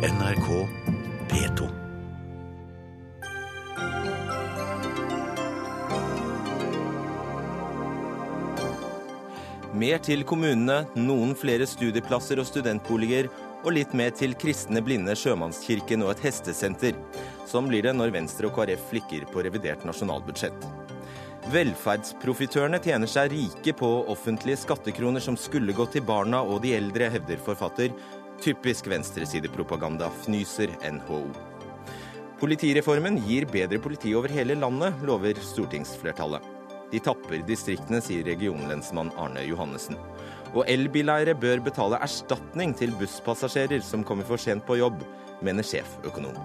NRK P2. Mer til kommunene, noen flere studieplasser og studentboliger, og litt mer til Kristne Blinde Sjømannskirken og et hestesenter. Sånn blir det når Venstre og KrF flikker på revidert nasjonalbudsjett. Velferdsprofitørene tjener seg rike på offentlige skattekroner som skulle gått til barna og de eldre, hevder forfatter. Typisk venstresidepropaganda, fnyser NHO. Politireformen gir bedre politi over hele landet, lover stortingsflertallet. De tapper distriktene, sier regionlensmann Arne Johannessen. Og elbileiere bør betale erstatning til busspassasjerer som kommer for sent på jobb, mener sjeføkonom.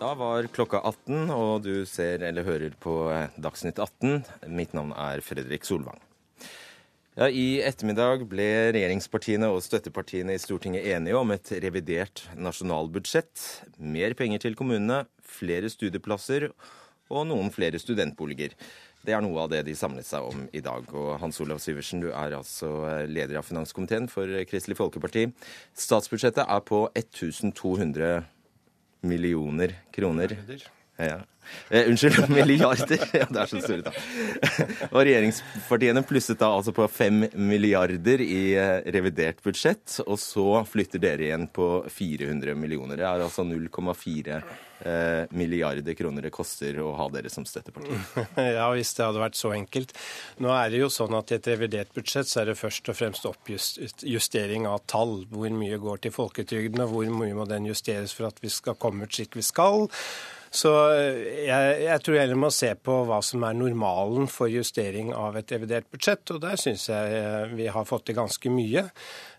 Da var klokka 18, og du ser eller hører på Dagsnytt 18. Mitt navn er Fredrik Solvang. Ja, I ettermiddag ble regjeringspartiene og støttepartiene i Stortinget enige om et revidert nasjonalbudsjett. Mer penger til kommunene, flere studieplasser og noen flere studentboliger. Det er noe av det de samlet seg om i dag. Og Hans Olav Syversen, du er altså leder av finanskomiteen for Kristelig Folkeparti. Statsbudsjettet er på 1200 millioner kroner. Ja. Eh, unnskyld, milliarder. Ja, det er så da. Og regjeringspartiene plusset da altså på fem milliarder i eh, revidert budsjett, og så flytter dere igjen på 400 millioner. Det er altså 0,4 eh, milliarder kroner det koster å ha dere som støtteparti. Ja, hvis det hadde vært så enkelt. Nå er det jo sånn at i et revidert budsjett så er det først og fremst oppjustering av tall. Hvor mye går til folketrygden, og hvor mye må den justeres for at vi skal komme ut slik vi skal. Så jeg, jeg, tror heller må se på hva som er normalen for justering av et revidert budsjett, og der syns jeg vi har fått til ganske mye.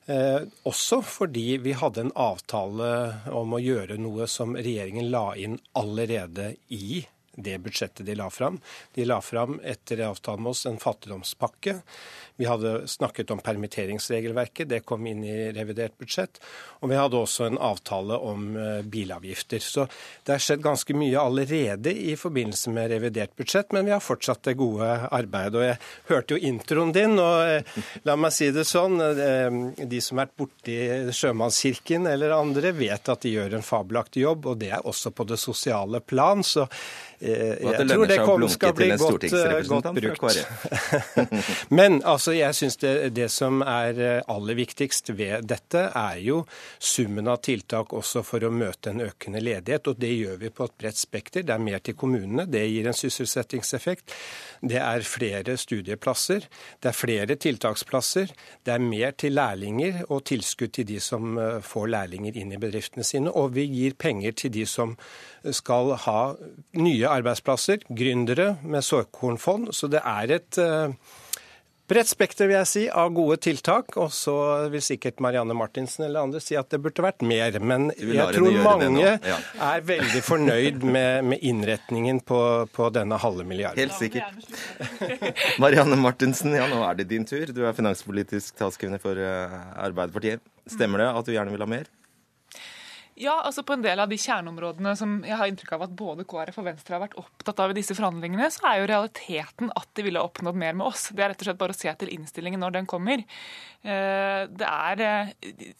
Eh, også fordi vi hadde en avtale om å gjøre noe som regjeringen la inn allerede i det budsjettet de la fram. De la fram etter avtalen med oss en fattigdomspakke. Vi hadde snakket om permitteringsregelverket, det kom inn i revidert budsjett. Og vi hadde også en avtale om bilavgifter. Så det har skjedd ganske mye allerede i forbindelse med revidert budsjett, men vi har fortsatt det gode arbeidet. Og jeg hørte jo introen din, og la meg si det sånn, de som har vært borti Sjømannskirken eller andre, vet at de gjør en fabelaktig jobb, og det er også på det sosiale plan. så jeg tror det kom, skal bli godt, godt brukt. Men altså, jeg syns det, det, som er aller viktigst ved dette, er jo summen av tiltak også for å møte en økende ledighet. Og det gjør vi på et bredt spekter. Det er mer til kommunene. Det gir en sysselsettingseffekt. Det er flere studieplasser. Det er flere tiltaksplasser. Det er mer til lærlinger og tilskudd til de som får lærlinger inn i bedriftene sine. Og vi gir penger til de som skal ha nye arbeidsplasser, gründere med såkornfond. Så det er et bredt spekter vil jeg si, av gode tiltak. Og så vil sikkert Marianne Martinsen eller andre si at det burde vært mer. Men jeg tror mange ja. er veldig fornøyd med, med innretningen på, på, denne halve milliarden. Helt sikkert. Marianne Martinsen, ja nå er det din tur. Du er finanspolitisk talskvinne for Arbeiderpartiet. Stemmer det at du gjerne vil ha mer? Ja, altså på en del av de kjerneområdene som jeg har inntrykk av at både KrF og Venstre har vært opptatt av i disse forhandlingene, så er jo realiteten at de ville oppnådd mer med oss. Det er rett og slett bare å se til innstillingen når den kommer. Det er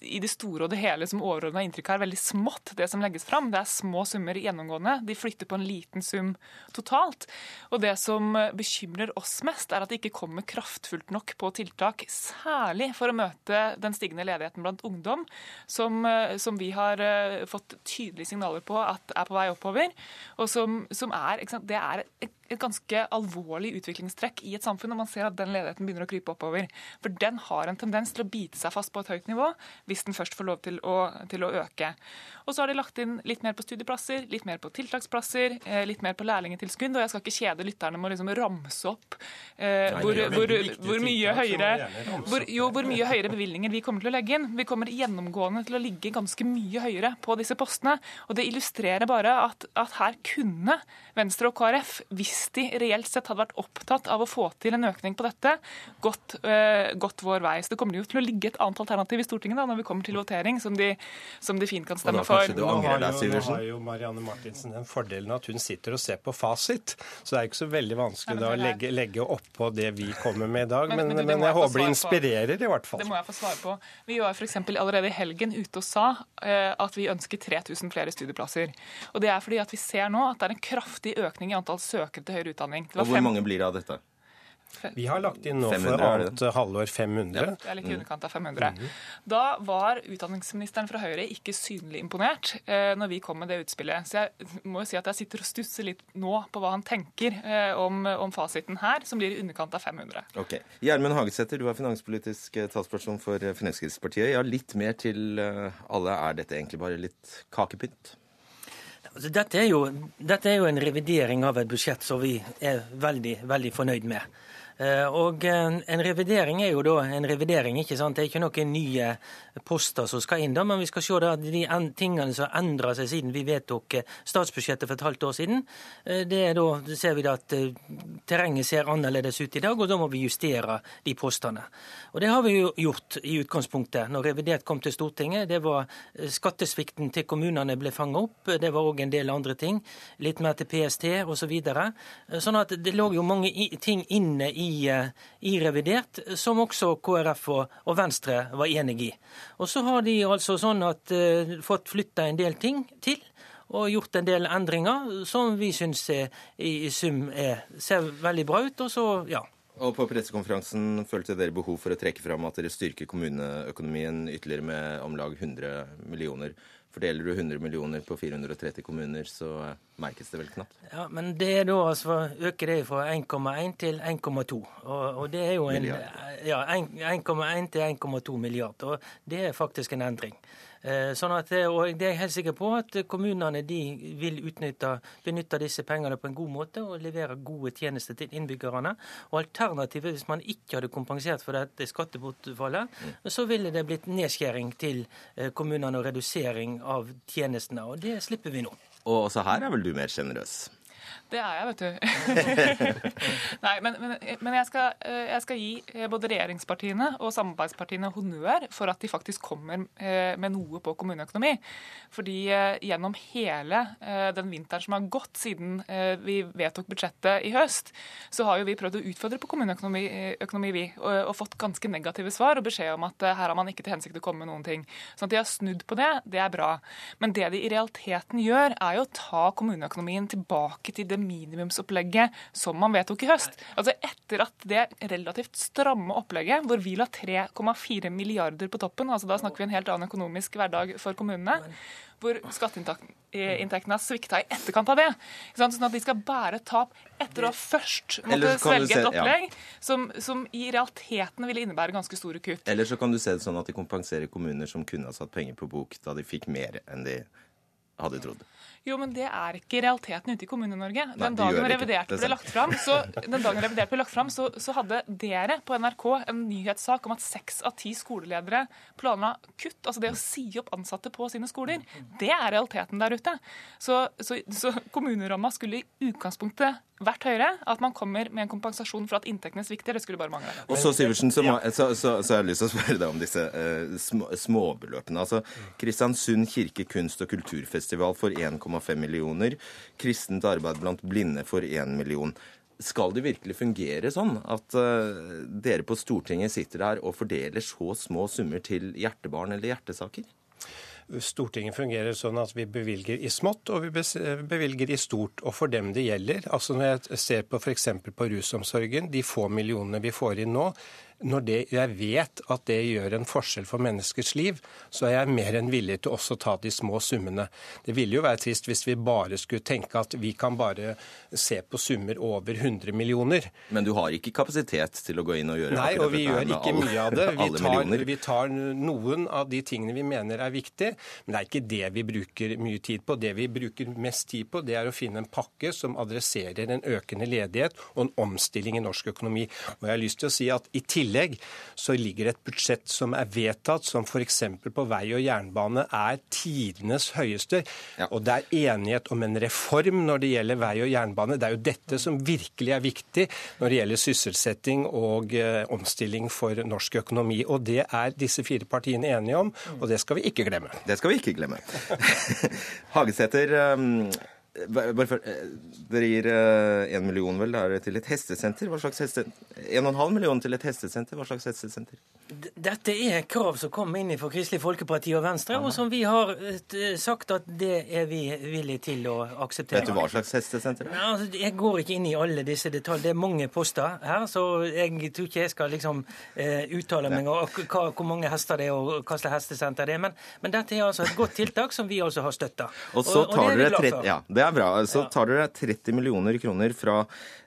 i det store og det hele som overordna inntrykk her veldig smått, det som legges fram. Det er små summer gjennomgående. De flytter på en liten sum totalt. Og det som bekymrer oss mest, er at det ikke kommer kraftfullt nok på tiltak, særlig for å møte den stigende ledigheten blant ungdom, som, som vi har fått tydelige signaler på at er på vei oppover. og som, som er, Det er et, et ganske alvorlig utviklingstrekk i et samfunn når man ser at den ledigheten begynner å krype oppover. For den har en tendens til å bite seg fast på et høyt nivå hvis den først får lov til å, til å øke. Og så har de lagt inn litt mer på studieplasser, litt mer på tiltaksplasser, litt mer på lærlingtilskudd. Og jeg skal ikke kjede lytterne med å liksom ramse opp eh, hvor, hvor, hvor, mye høyere, hvor, jo, hvor mye høyere bevilgninger vi kommer til å legge inn. Vi kommer gjennomgående til å ligge ganske mye høyere på disse postene. Og det illustrerer bare at, at her kunne Venstre og KrF, hvis hvis de reelt sett hadde vært opptatt av å få til en økning på dette, gått, uh, gått vår vei. Så det kommer jo til å ligge et annet alternativ i Stortinget da, når vi kommer til votering, som de, som de fint kan stemme for. Du angrer deg, nå har jo Marianne Martinsen den fordelen at hun sitter og ser på fasit, så det er ikke så veldig vanskelig da å legge, legge oppå det vi kommer med i dag. Men, men, men, men jeg håper det inspirerer, i hvert fall. Det må jeg få svare på. Vi var f.eks. allerede i helgen ute og sa uh, at vi ønsker 3000 flere studieplasser. Og det er fordi at vi ser nå at det er en kraftig økning i antall søkere til høyere utdanning. og hvor mange blir det av dette? Vi har lagt inn nå 500, for annet halvår 500. Ja, det er litt i underkant av 500. Mm. Da var utdanningsministeren fra Høyre ikke synlig imponert eh, når vi kom med det utspillet. Så jeg må jo si at jeg sitter og stusser litt nå på hva han tenker eh, om, om, fasiten her, som blir i underkant av 500. Ok. Gjermund Hagesæter, du er finanspolitisk eh, talsperson for Fremskrittspartiet. Ja, litt mer til eh, alle. Er dette egentlig bare litt kakepynt? Altså, dette, er jo, dette er jo en revidering av et budsjett som vi er veldig, veldig fornøyd med. Eh, og En revidering er jo da en revidering. ikke sant? Det er ikke noen nye poster som skal inn. da, Men vi skal se da de tingene som har endra seg siden vi vedtok eh, statsbudsjettet for et halvt år siden. Eh, det er da ser vi da at terrenget ser annerledes ut i dag, og da må vi justere de postene. Og Det har vi jo gjort i utgangspunktet når revidert kom til Stortinget. Det var Skattesvikten til kommunene ble fanga opp. Det var òg en del andre ting. Litt mer til PST osv. Så videre. sånn at det lå jo mange ting inne i i, revidert, som også KrF og, og, Venstre var enig i. Og så har de altså sånn at uh, fått flytta en del ting til. Og gjort en del endringer som vi syns i sum er, ser veldig bra ut. Og så, ja. Og På pressekonferansen følte dere behov for å trekke fram at dere styrker kommuneøkonomien ytterligere med om lag 100 millioner. Fordeler du 100 millioner på 430 kommuner, så merkes det vel knapt? Ja, men det er da altså øker det fra 1,1 til 1,2. Og, og, det er jo en Ja, 1,1 til 1,2 milliard. Og det er faktisk en endring. Eh, sånn at, eh, og det er jeg helt sikker på at kommunene de vil utnytte, benytte disse pengene på en god måte og levere gode tjenester til innbyggerne. Og Alternativet, hvis man ikke hadde kompensert for dette skattebortfallet, mm. så ville det blitt nedskjæring til eh, kommunene og redusering av tjenestene. Og det slipper vi nå. Og også her er vel du mer sjenerøs? Det er jeg, vet du. Nei, men, men, men jeg, skal, eh, jeg, skal, gi eh, både regjeringspartiene og samarbeidspartiene honnør for at de faktisk kommer eh, med noe på kommuneøkonomi. Fordi gjennom hele den vinteren som har gått siden vi vedtok budsjettet i høst, så har jo vi prøvd å utfordre på kommuneøkonomi, økonomi, vi, og, og, fått ganske negative svar og beskjed om at her har man ikke til hensikt å komme med noen ting. Så at de har snudd på det, det er bra. Men det de i realiteten gjør, er jo å ta kommuneøkonomien tilbake til det minimumsopplegget som man vedtok i høst. Altså Etter at det relativt stramme opplegget, hvor vi la 3,4 milliarder på toppen, altså da snakker vi en helt annen økonomisk hverdag for kommunene, hvor skatteinntektene har svikta i etterkant av det. Sånn at de skal bære tap etter å først måtte svelge et opplegg ja. som, som, i realiteten ville innebære ganske store kutt. Eller så kan du se det sånn at de kompenserer kommuner som kunne ha satt penger på bok da de fikk mer enn de hadde trodd. Jo, men det er ikke realiteten ute i Kommune-Norge. Den, dagen revidert ble lagt fram, så, den dagen revidert ble lagt fram, så, så hadde dere på NRK en nyhetssak om at seks av ti skoleledere planla kutt. Altså det å si opp ansatte på sine skoler. Det er realiteten der ute. Så, så, så kommuneramma skulle i utgangspunktet vært høyere. At man kommer med en kompensasjon for at inntektene svikter, det skulle bare mangle. Og så, Sivertsen, så, må, så, så, så har jeg lyst til å spørre deg om disse uh, små, småbeløpene. Altså, Kristiansund kirke kunst- og kulturfestival for 1,5 1,5 millioner. Kristent arbeid blant blinde for 1 million. Skal det virkelig fungere sånn at uh, dere på Stortinget sitter der og fordeler så små summer til hjertebarn eller hjertesaker? Stortinget fungerer sånn at vi bevilger i smått og vi bevilger i stort. Og for dem det gjelder, altså når jeg ser på f.eks. på rusomsorgen, de få millionene vi får inn nå, når det, jeg vet at det gjør en forskjell for menneskers liv, så er jeg mer enn villig til også å ta de små summene. Det ville jo være trist hvis vi bare skulle tenke at vi kan bare se på summer over 100 millioner. Men du har ikke kapasitet til å gå inn og gjøre Nei, og vi gjør ikke alle, mye av det. Vi tar, vi tar, noen av de tingene vi mener er viktige, men det er ikke det vi bruker mye tid på. Det vi bruker mest tid på, det er å finne en pakke som adresserer en økende ledighet og en omstilling i norsk økonomi. Og jeg har lyst til å si at i tillegg tillegg så ligger det et budsjett som er vedtatt, som f.eks. på vei og jernbane er tidenes høyeste. Ja. Og det er enighet om en reform når det gjelder vei og jernbane. Det er jo dette som virkelig er viktig når det gjelder sysselsetting og eh, omstilling for norsk økonomi. Og det er disse fire partiene enige om, og det skal vi ikke glemme. Det skal vi ikke glemme. Hagesæter, um bare for, eh, Dere gir én eh, million vel der, til et hestesenter. Hva slags hestesenter? En og en halv million til et hestesenter. Hva slags hestesenter? Dette er krav som kom inn fra Kristelig Folkeparti og Venstre, Aha. og som vi har eh, sagt at det er vi villige til å akseptere. Vet du hva slags hestesenter det er? Altså, jeg går ikke inn i alle disse detaljer. Det er mange poster her, så jeg tror ikke jeg skal liksom uttale meg om hvor mange hester det er og hva slags hestesenter det er. Men, men, dette er altså et godt tiltak som vi altså har støtta. Og så tar og, og dere ja, det det er bra. Så tar dere 30 millioner kroner fra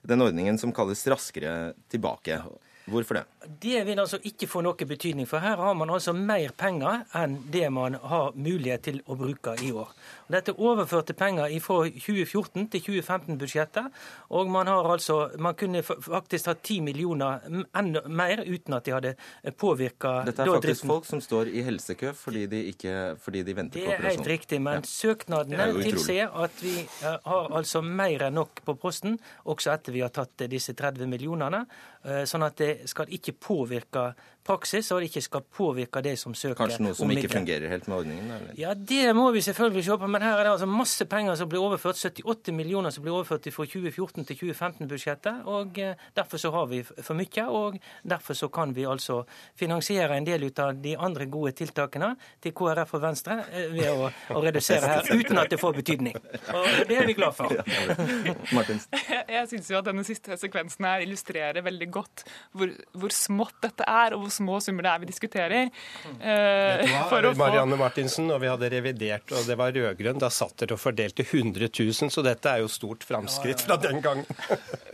den ordningen som kalles Raskere tilbake. Hvorfor det? Det vil altså ikke få noe betydning, for her har man altså mer penger enn det man har mulighet til å bruke i år. Dette overførte penger fra 2014 til 2015-budsjettet, og man har altså Man kunne faktisk hatt 10 millioner enda mer uten at de hadde påvirka Dette er faktisk driften. folk som står i helsekø fordi de, ikke, fordi de venter på operasjon? Det er helt riktig, men ja. søknadene tilsier at vi eh, har altså mer enn nok på posten, også etter vi har tatt disse 30 millionene. Eh, sånn at det skal ikke påvirke praksis, og det ikke skal påvirke det som søker Kanskje noe som ikke fungerer helt med ordningen? Eller? Ja, det må vi selvfølgelig se på. Men her er det altså masse penger som blir overført. 78 millioner som blir overført fra 2014 til 2015-budsjettet. og eh, Derfor så har vi for mye, og derfor så kan vi altså finansiere en del ut av de andre gode tiltakene til KrF og Venstre eh, ved å, å redusere her, uten at det får betydning. Og det er vi glad for. Jeg syns jo at denne siste sekvensen her illustrerer veldig godt hvor, hvor smått dette er, og hvor små summer det er vi diskuterer. Eh, for å Marianne Martinsen, og vi hadde revidert, og det var rød-grønn, da satt dere og fordelte 100 000, så dette er jo stort framskritt fra den gangen.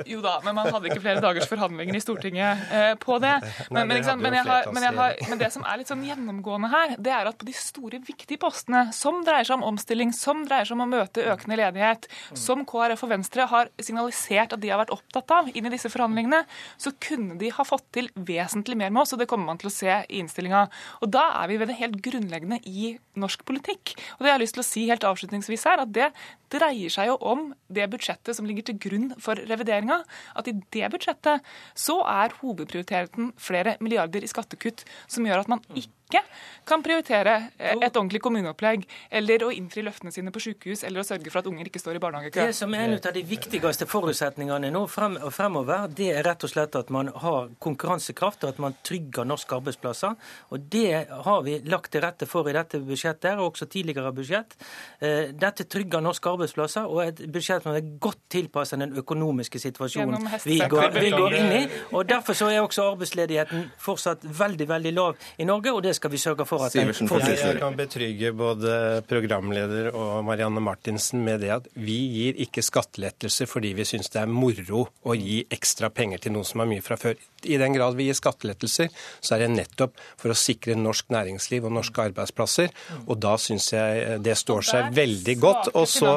jo da, men man hadde ikke flere dagers forhandlinger i Stortinget eh, på det. Men, men, men, har, har, men, det som er litt sånn gjennomgående her, det er at på de store, viktige postene, som dreier seg om omstilling, som dreier seg om å møte økende ledighet, som KrF og Venstre har signalisert at de har vært opptatt av inn i disse forhandlingene, så kunne de ha fått til vesentlig mer med oss. og det kommer man til å se i innstillinga. Og da er vi ved det helt grunnleggende i norsk politikk. Og det jeg har lyst til å si helt avslutningsvis her, at det dreier seg jo om det budsjettet som ligger til grunn for revideringa. At i det budsjettet så er hovedprioriteten flere milliarder i skattekutt som gjør at man ikke ikke kan prioritere eh, et ordentlig kommuneopplegg, eller å innfri løftene sine på sykehus, eller å sørge for at unger ikke står i barnehagekø. Det som er en av de viktigste forutsetningene nå frem, fremover, det er rett og slett at man har konkurransekraft, og at man trygger norske arbeidsplasser. Og Det har vi lagt til rette for i dette budsjettet, og også tidligere budsjett. Eh, dette trygger norske arbeidsplasser, og et budsjett som er godt tilpasset den økonomiske situasjonen vi går, vi går, inn i. og Derfor så er også arbeidsledigheten fortsatt veldig veldig lav i Norge. og det skal vi sørge for at den fortsetter. Jeg kan betrygge både programleder og Marianne Martinsen med det at vi gir ikke skattelettelser fordi vi syns det er moro å gi ekstra penger til noen som har mye fra før. I den grad vi gir skattelettelser, så er det nettopp for å sikre norsk næringsliv og norske arbeidsplasser. Og da syns jeg det står seg veldig godt. Og så,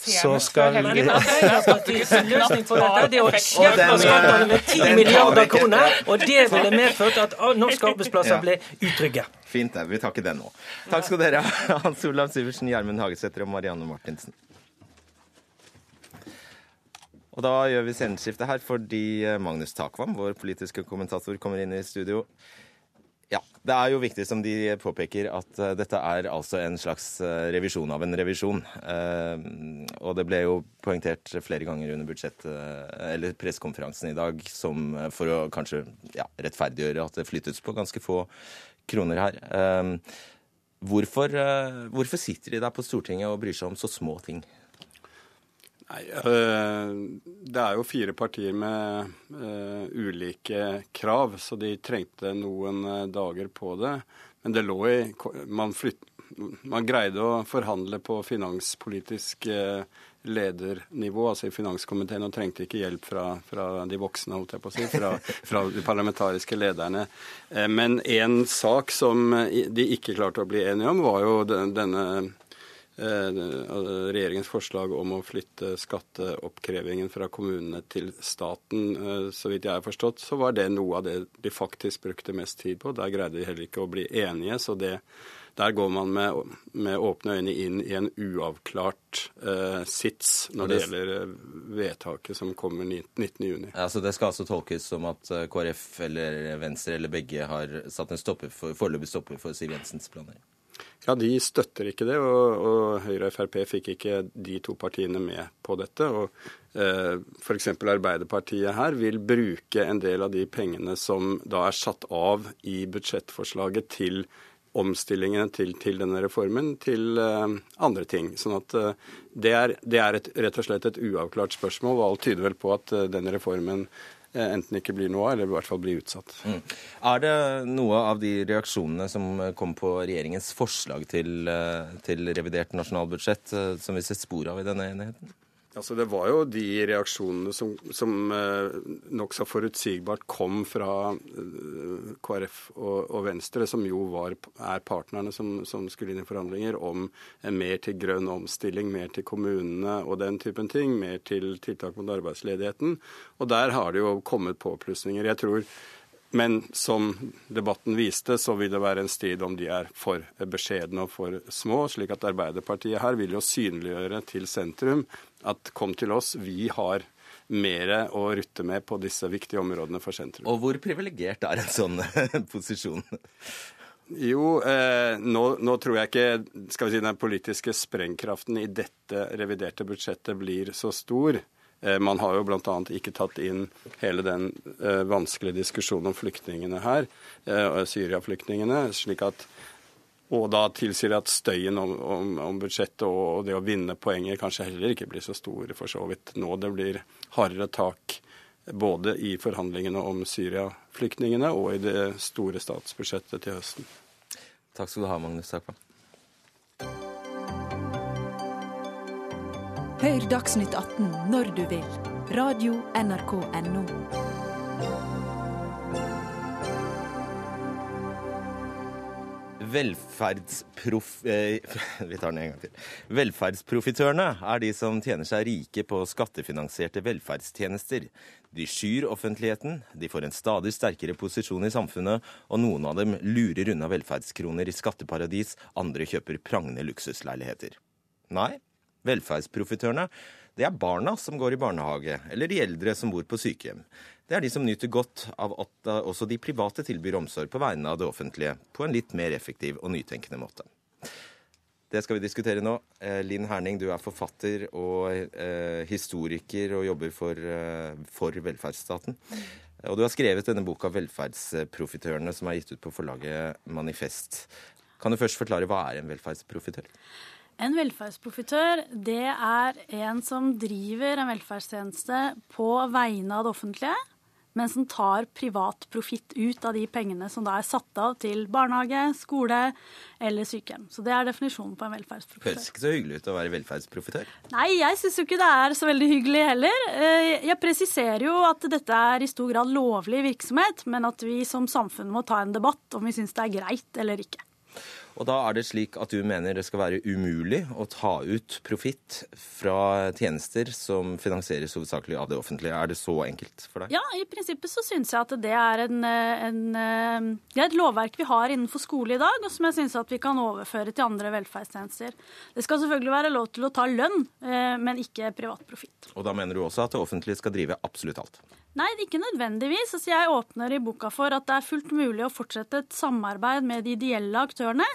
så skal vi Løsning på dette det er å skjerpe skattene med 10 milliarder kroner, og det ville medført at norske arbeidsplasser ble utrygge. Fint, det. Vi tar ikke den nå. Takk skal dere ha, Hans Olav Syversen, Gjermund Hagesæter og Marianne Martinsen. Og da gjør vi sceneskiftet her fordi eh, Magnus Takvam, vår politiske kommentator, kommer inn i studio. Ja, Det er jo viktig, som de påpeker, at uh, dette er altså en slags uh, revisjon av en revisjon. Og det ble jo poengtert flere ganger under budsjett, eller pressekonferansen i dag som for å kanskje ja, rettferdiggjøre at det flyttes på ganske få kroner her. Hvorfor, hvorfor sitter de der på Stortinget og bryr seg om så små ting? Nei, eh, Det er jo fire partier med uh, ulike krav, så de trengte noen dager på det. Men det lå i man, flytt, man greide å forhandle på finanspolitisk ledernivå, altså i finanskomiteen, og trengte ikke hjelp fra, fra de voksne, holdt jeg på å si, fra, fra de parlamentariske lederne. Men en sak som de ikke klarte å bli enige om, var jo denne regjeringens forslag om å flytte skatteoppkrevingen fra kommunene til staten, så vidt jeg har forstått, så var det noe av det de faktisk brukte mest tid på. Der greide de heller ikke å bli enige. så det der går man med, med, åpne øyne inn i en uavklart eh, sits når det, det gjelder eh, vedtaket som kommer 19.6. Ja, så Det skal altså tolkes som at eh, KrF eller Venstre eller begge har satt en stopper for, foreløpig stopper for Siv Jensens planer? Ja, De støtter ikke det, og, og Høyre og Frp fikk ikke de to partiene med på dette. og eh, F.eks. Arbeiderpartiet her vil bruke en del av de pengene som da er satt av i budsjettforslaget til omstillingene til, til, denne reformen til uh, andre ting. Sånn at uh, det er, det er et, rett og slett et uavklart spørsmål, og alt tyder vel på at uh, denne reformen enten ikke blir noe av, eller i hvert fall blir utsatt. Mm. Er det noe av de reaksjonene som kom på regjeringens forslag til, til revidert nasjonalbudsjett, som vi ser spor av i denne enigheten? Altså, det var jo de reaksjonene som, som eh, nokså forutsigbart kom fra eh, KrF og, og, Venstre, som jo var, er partnerne som, som, skulle inn i forhandlinger, om eh, mer til grønn omstilling, mer til kommunene og den typen ting. Mer til tiltak mot arbeidsledigheten. Og der har det jo kommet påplussinger. Jeg tror men som debatten viste, så vil det være en strid om de er for beskjedne og for små. slik at Arbeiderpartiet her vil jo synliggjøre til sentrum at kom til oss, vi har mer å rutte med på disse viktige områdene for sentrum. Og hvor privilegert er en sånn posisjon? Jo, eh, nå, nå, tror jeg ikke skal vi si, den politiske sprengkraften i dette reviderte budsjettet blir så stor. Eh, man har jo bl.a. ikke tatt inn hele den eh, vanskelige diskusjonen om flyktningene her, eh, Syria-flyktningene. slik at og da tilsier det at støyen om, om, om, budsjettet og det å vinne poenger kanskje heller ikke blir så store for så vidt nå. Det blir hardere tak både i forhandlingene om Syria-flyktningene og i det store statsbudsjettet til høsten. Takk skal du ha, Magnus Takpa. Hør Dagsnytt 18 når du vil. Radio NRK Radio.nrk.no. Velferdsprof... Eh, vi tar den en gang til. Velferdsprofitørene er de som tjener seg rike på skattefinansierte velferdstjenester. De skyr offentligheten, de får en stadig sterkere posisjon i samfunnet, og noen av dem lurer unna velferdskroner i skatteparadis, andre kjøper prangende luksusleiligheter. Nei, Velferdsprofitørene det er barna som går i barnehage, eller de eldre som bor på sykehjem. Det er de som nyter godt av at også de private tilbyr omsorg på vegne av det offentlige, på en litt mer effektiv og nytenkende måte. Det skal vi diskutere nå. Eh, Linn Herning, du er forfatter og eh, historiker og jobber for, eh, for, velferdsstaten. Og du har skrevet denne boka 'Velferdsprofitørene', som er gitt ut på forlaget Manifest. Kan du først forklare hva er en velferdsprofitør? En velferdsprofitør det er en som driver en velferdstjeneste på vegne av det offentlige, men som tar privat profitt ut av de pengene som da er satt av til barnehage, skole eller sykehjem. Så det er definisjonen på en velferdsprofitør. Høres ikke så hyggelig ut å være velferdsprofitør? Nei, jeg syns jo ikke det er så veldig hyggelig heller. Eh, jeg presiserer jo at dette er i stor grad lovlig virksomhet, men at vi som samfunn må ta en debatt om vi syns det er greit eller ikke. Og da er det slik at du mener det skal være umulig å ta ut profitt fra tjenester som finansieres hovedsakelig av det offentlige. Er det så enkelt for deg? Ja, i prinsippet så syns jeg at det er, en, en, det er et lovverk vi har innenfor skole i dag, og som jeg syns at vi kan overføre til andre velferdstjenester. Det skal selvfølgelig være lov til å ta lønn, eh, men ikke privat profitt. Og da mener du også at det offentlige skal drive absolutt alt? Nei, ikke nødvendigvis. Altså, jeg åpner i boka for at det er fullt mulig å fortsette et samarbeid med de ideelle aktørene.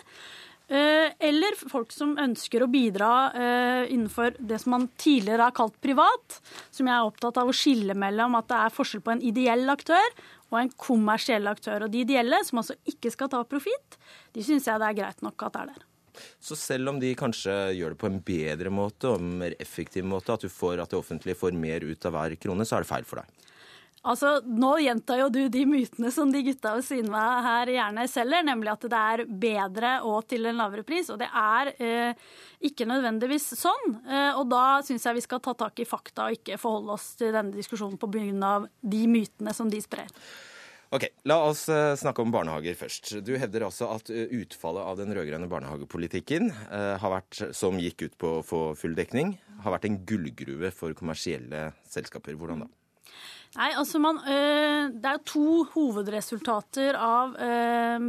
Eh, eller folk som ønsker å bidra eh, innenfor det som man tidligere har kalt privat. Som jeg er opptatt av å skille mellom at det er forskjell på en ideell aktør og en kommersiell aktør. Og de ideelle, som altså ikke skal ta profitt, de syns jeg det er greit nok at det er der. Så selv om de kanskje gjør det på en bedre måte og en mer effektiv måte, at, får, at det offentlige får mer ut av hver krone, så er det feil for deg? Altså, Nå gjentar jo du de mytene som de gutta ved siden av her gjerne selger, nemlig at det er bedre og til en lavere pris. Og det er eh, ikke nødvendigvis sånn. Eh, og da syns jeg vi skal ta tak i fakta og ikke forholde oss til denne diskusjonen på grunn av de mytene som de sprer. Ok, La oss eh, snakke om barnehager først. Du hevder altså at eh, utfallet av den rød-grønne barnehagepolitikken, har vært, som gikk ut på å få full dekning, har vært en gullgruve for kommersielle selskaper. Hvordan da? Nei, altså man, Det er to hovedresultater av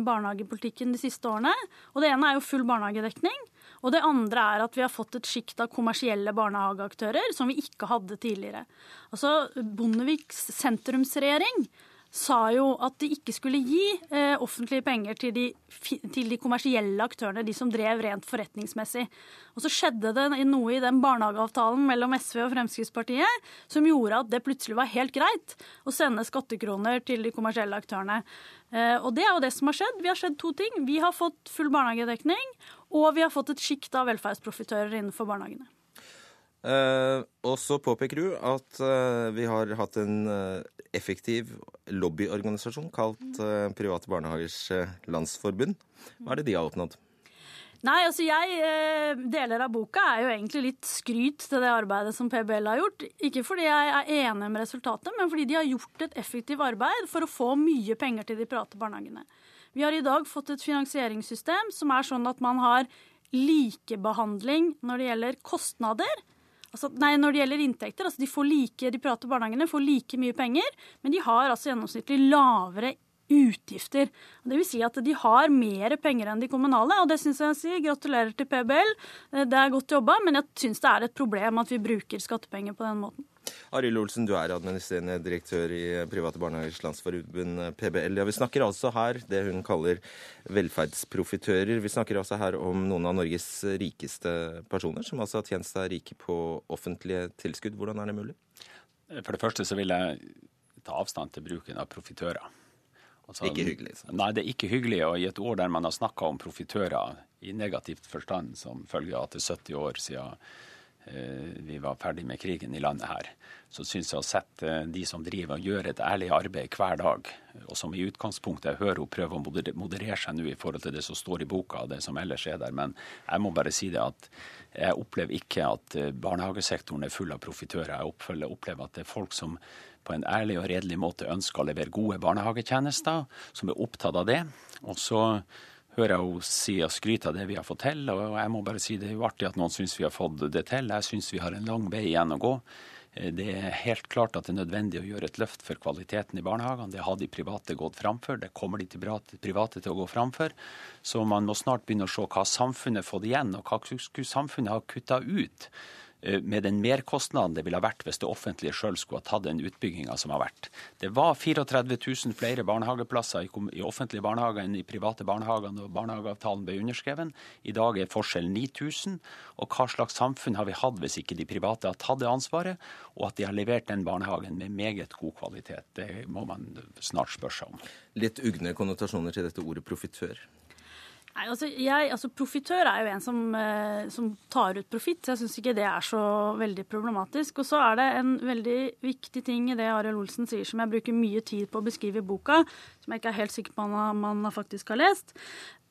barnehagepolitikken de siste årene. og Det ene er jo full barnehagedekning. Og det andre er at vi har fått et sjikt av kommersielle barnehageaktører som vi ikke hadde tidligere. Altså Bondeviks sentrumsregjering sa jo at de ikke skulle gi eh, offentlige penger til de, til de, kommersielle aktørene, de som drev rent forretningsmessig. Og så skjedde det noe i den barnehageavtalen mellom SV og Fremskrittspartiet som gjorde at det plutselig var helt greit å sende skattekroner til de kommersielle aktørene. Eh, og det er jo det som har skjedd. Vi har skjedd to ting. Vi har fått full barnehagedekning, og vi har fått et sjikt av velferdsprofitører innenfor barnehagene. Uh, og så påpeker du at eh, vi har hatt en eh, effektiv lobbyorganisasjon kalt Private barnehagers landsforbund. Hva er det de har oppnådd? Nei, altså jeg, Deler av boka er jo egentlig litt skryt til det arbeidet som PBL har gjort. Ikke fordi jeg er enig med resultatet, men fordi de har gjort et effektivt arbeid for å få mye penger til de private barnehagene. Vi har i dag fått et finansieringssystem som er sånn at man har likebehandling når det gjelder kostnader. Altså, nei, når det gjelder inntekter. Altså de, får like, de private barnehagene får like mye penger, men de har altså gjennomsnittlig lavere utgifter. Det vil si at de har mer penger enn de kommunale, og det syns jeg jeg sier. Gratulerer til PBL. Det er godt jobba, men jeg syns det er et problem at vi bruker skattepenger på den måten. Arild Olsen, du er administrerende direktør i Private barnehagers landsforbund, PBL. Ja, vi snakker altså her det hun kaller velferdsprofitører. Vi snakker altså her om noen av Norges rikeste personer, som altså har tjent seg rike på offentlige tilskudd. Hvordan er det mulig? For det første så vil jeg ta avstand til bruken av profitører. Altså, ikke hyggelig? Sant? Nei, det er ikke hyggelig. Og i et år der man har snakka om profitører i negativt forstand som følge av at det er 70 år siden Eh, vi var ferdig med krigen i landet her, så syns jeg å sette de som driver og gjør et ærlig arbeid hver dag, og som i utgangspunktet jeg hører hun prøver å moderere seg nå i forhold til det som står i boka og det som ellers er der, men jeg må bare si det at jeg opplever ikke at eh, barnehagesektoren er full av profitører. Jeg opplever at det er folk som på en ærlig og redelig måte ønsker å levere gode barnehagetjenester, som er opptatt av det. Og så hører jeg henne si og skryte av det vi har fått til. Og jeg må bare si det er jo artig at noen syns vi har fått det til. Jeg syns vi har en lang vei igjen å gå. Eh, det er helt klart at det er nødvendig å gjøre et løft for kvaliteten i barnehagene. Det har de private gått framfor. Det kommer de private til å gå framfor. Så man må snart begynne å se hva samfunnet har fått igjen, og hva samfunnet har kutta ut med den merkostnaden det ville ha vært hvis det offentlige sjøl skulle ha tatt den utbygginga som har vært. Det var 34 000 flere barnehageplasser i, offentlige barnehager enn i private barnehager når barnehageavtalen ble underskrevet. I dag er forskjellen 9000. Og hva slags samfunn har vi hatt hvis ikke de private har tatt det ansvaret, og at de har levert den barnehagen med meget god kvalitet? Det må man snart spørre seg om. Litt ugne konnotasjoner til dette ordet profitør? Nei, altså, jeg, altså Profitør er jo en som, eh, som tar ut profitt. Jeg syns ikke det er så veldig problematisk. Og så er det en veldig viktig ting i det Arild Olsen sier, som jeg bruker mye tid på å beskrive i boka, som jeg ikke er helt sikker på om man faktisk har lest.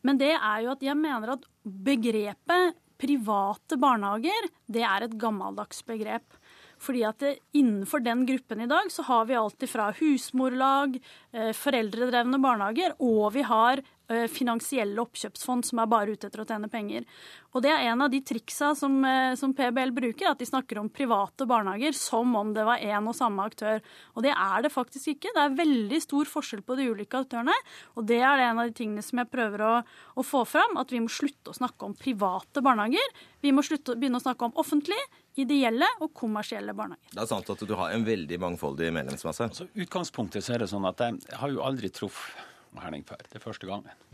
Men det er jo at jeg mener at begrepet private barnehager, det er et gammeldags begrep. Fordi at det, Innenfor den gruppen i dag så har vi alltid fra husmorlag, eh, foreldredrevne barnehager, og vi har finansielle oppkjøpsfond som er bare ute etter å tjene penger. Og Det er en av de triksa som, eh, som, PBL bruker, at de snakker om private barnehager som om det var én og samme aktør. Og Det er det faktisk ikke. Det er veldig stor forskjell på de ulike aktørene. Og det er det en av de tingene som jeg prøver å, å få fram, at vi må slutte å snakke om private barnehager. Vi må slutte å begynne å snakke om offentlig ideelle og kommersielle barnehager. Det er sant at du har en veldig mangfoldig medlemsmasse? Altså, utgangspunktet så er det sånn at jeg har jo aldri truffet Herning før. Det er første gangen.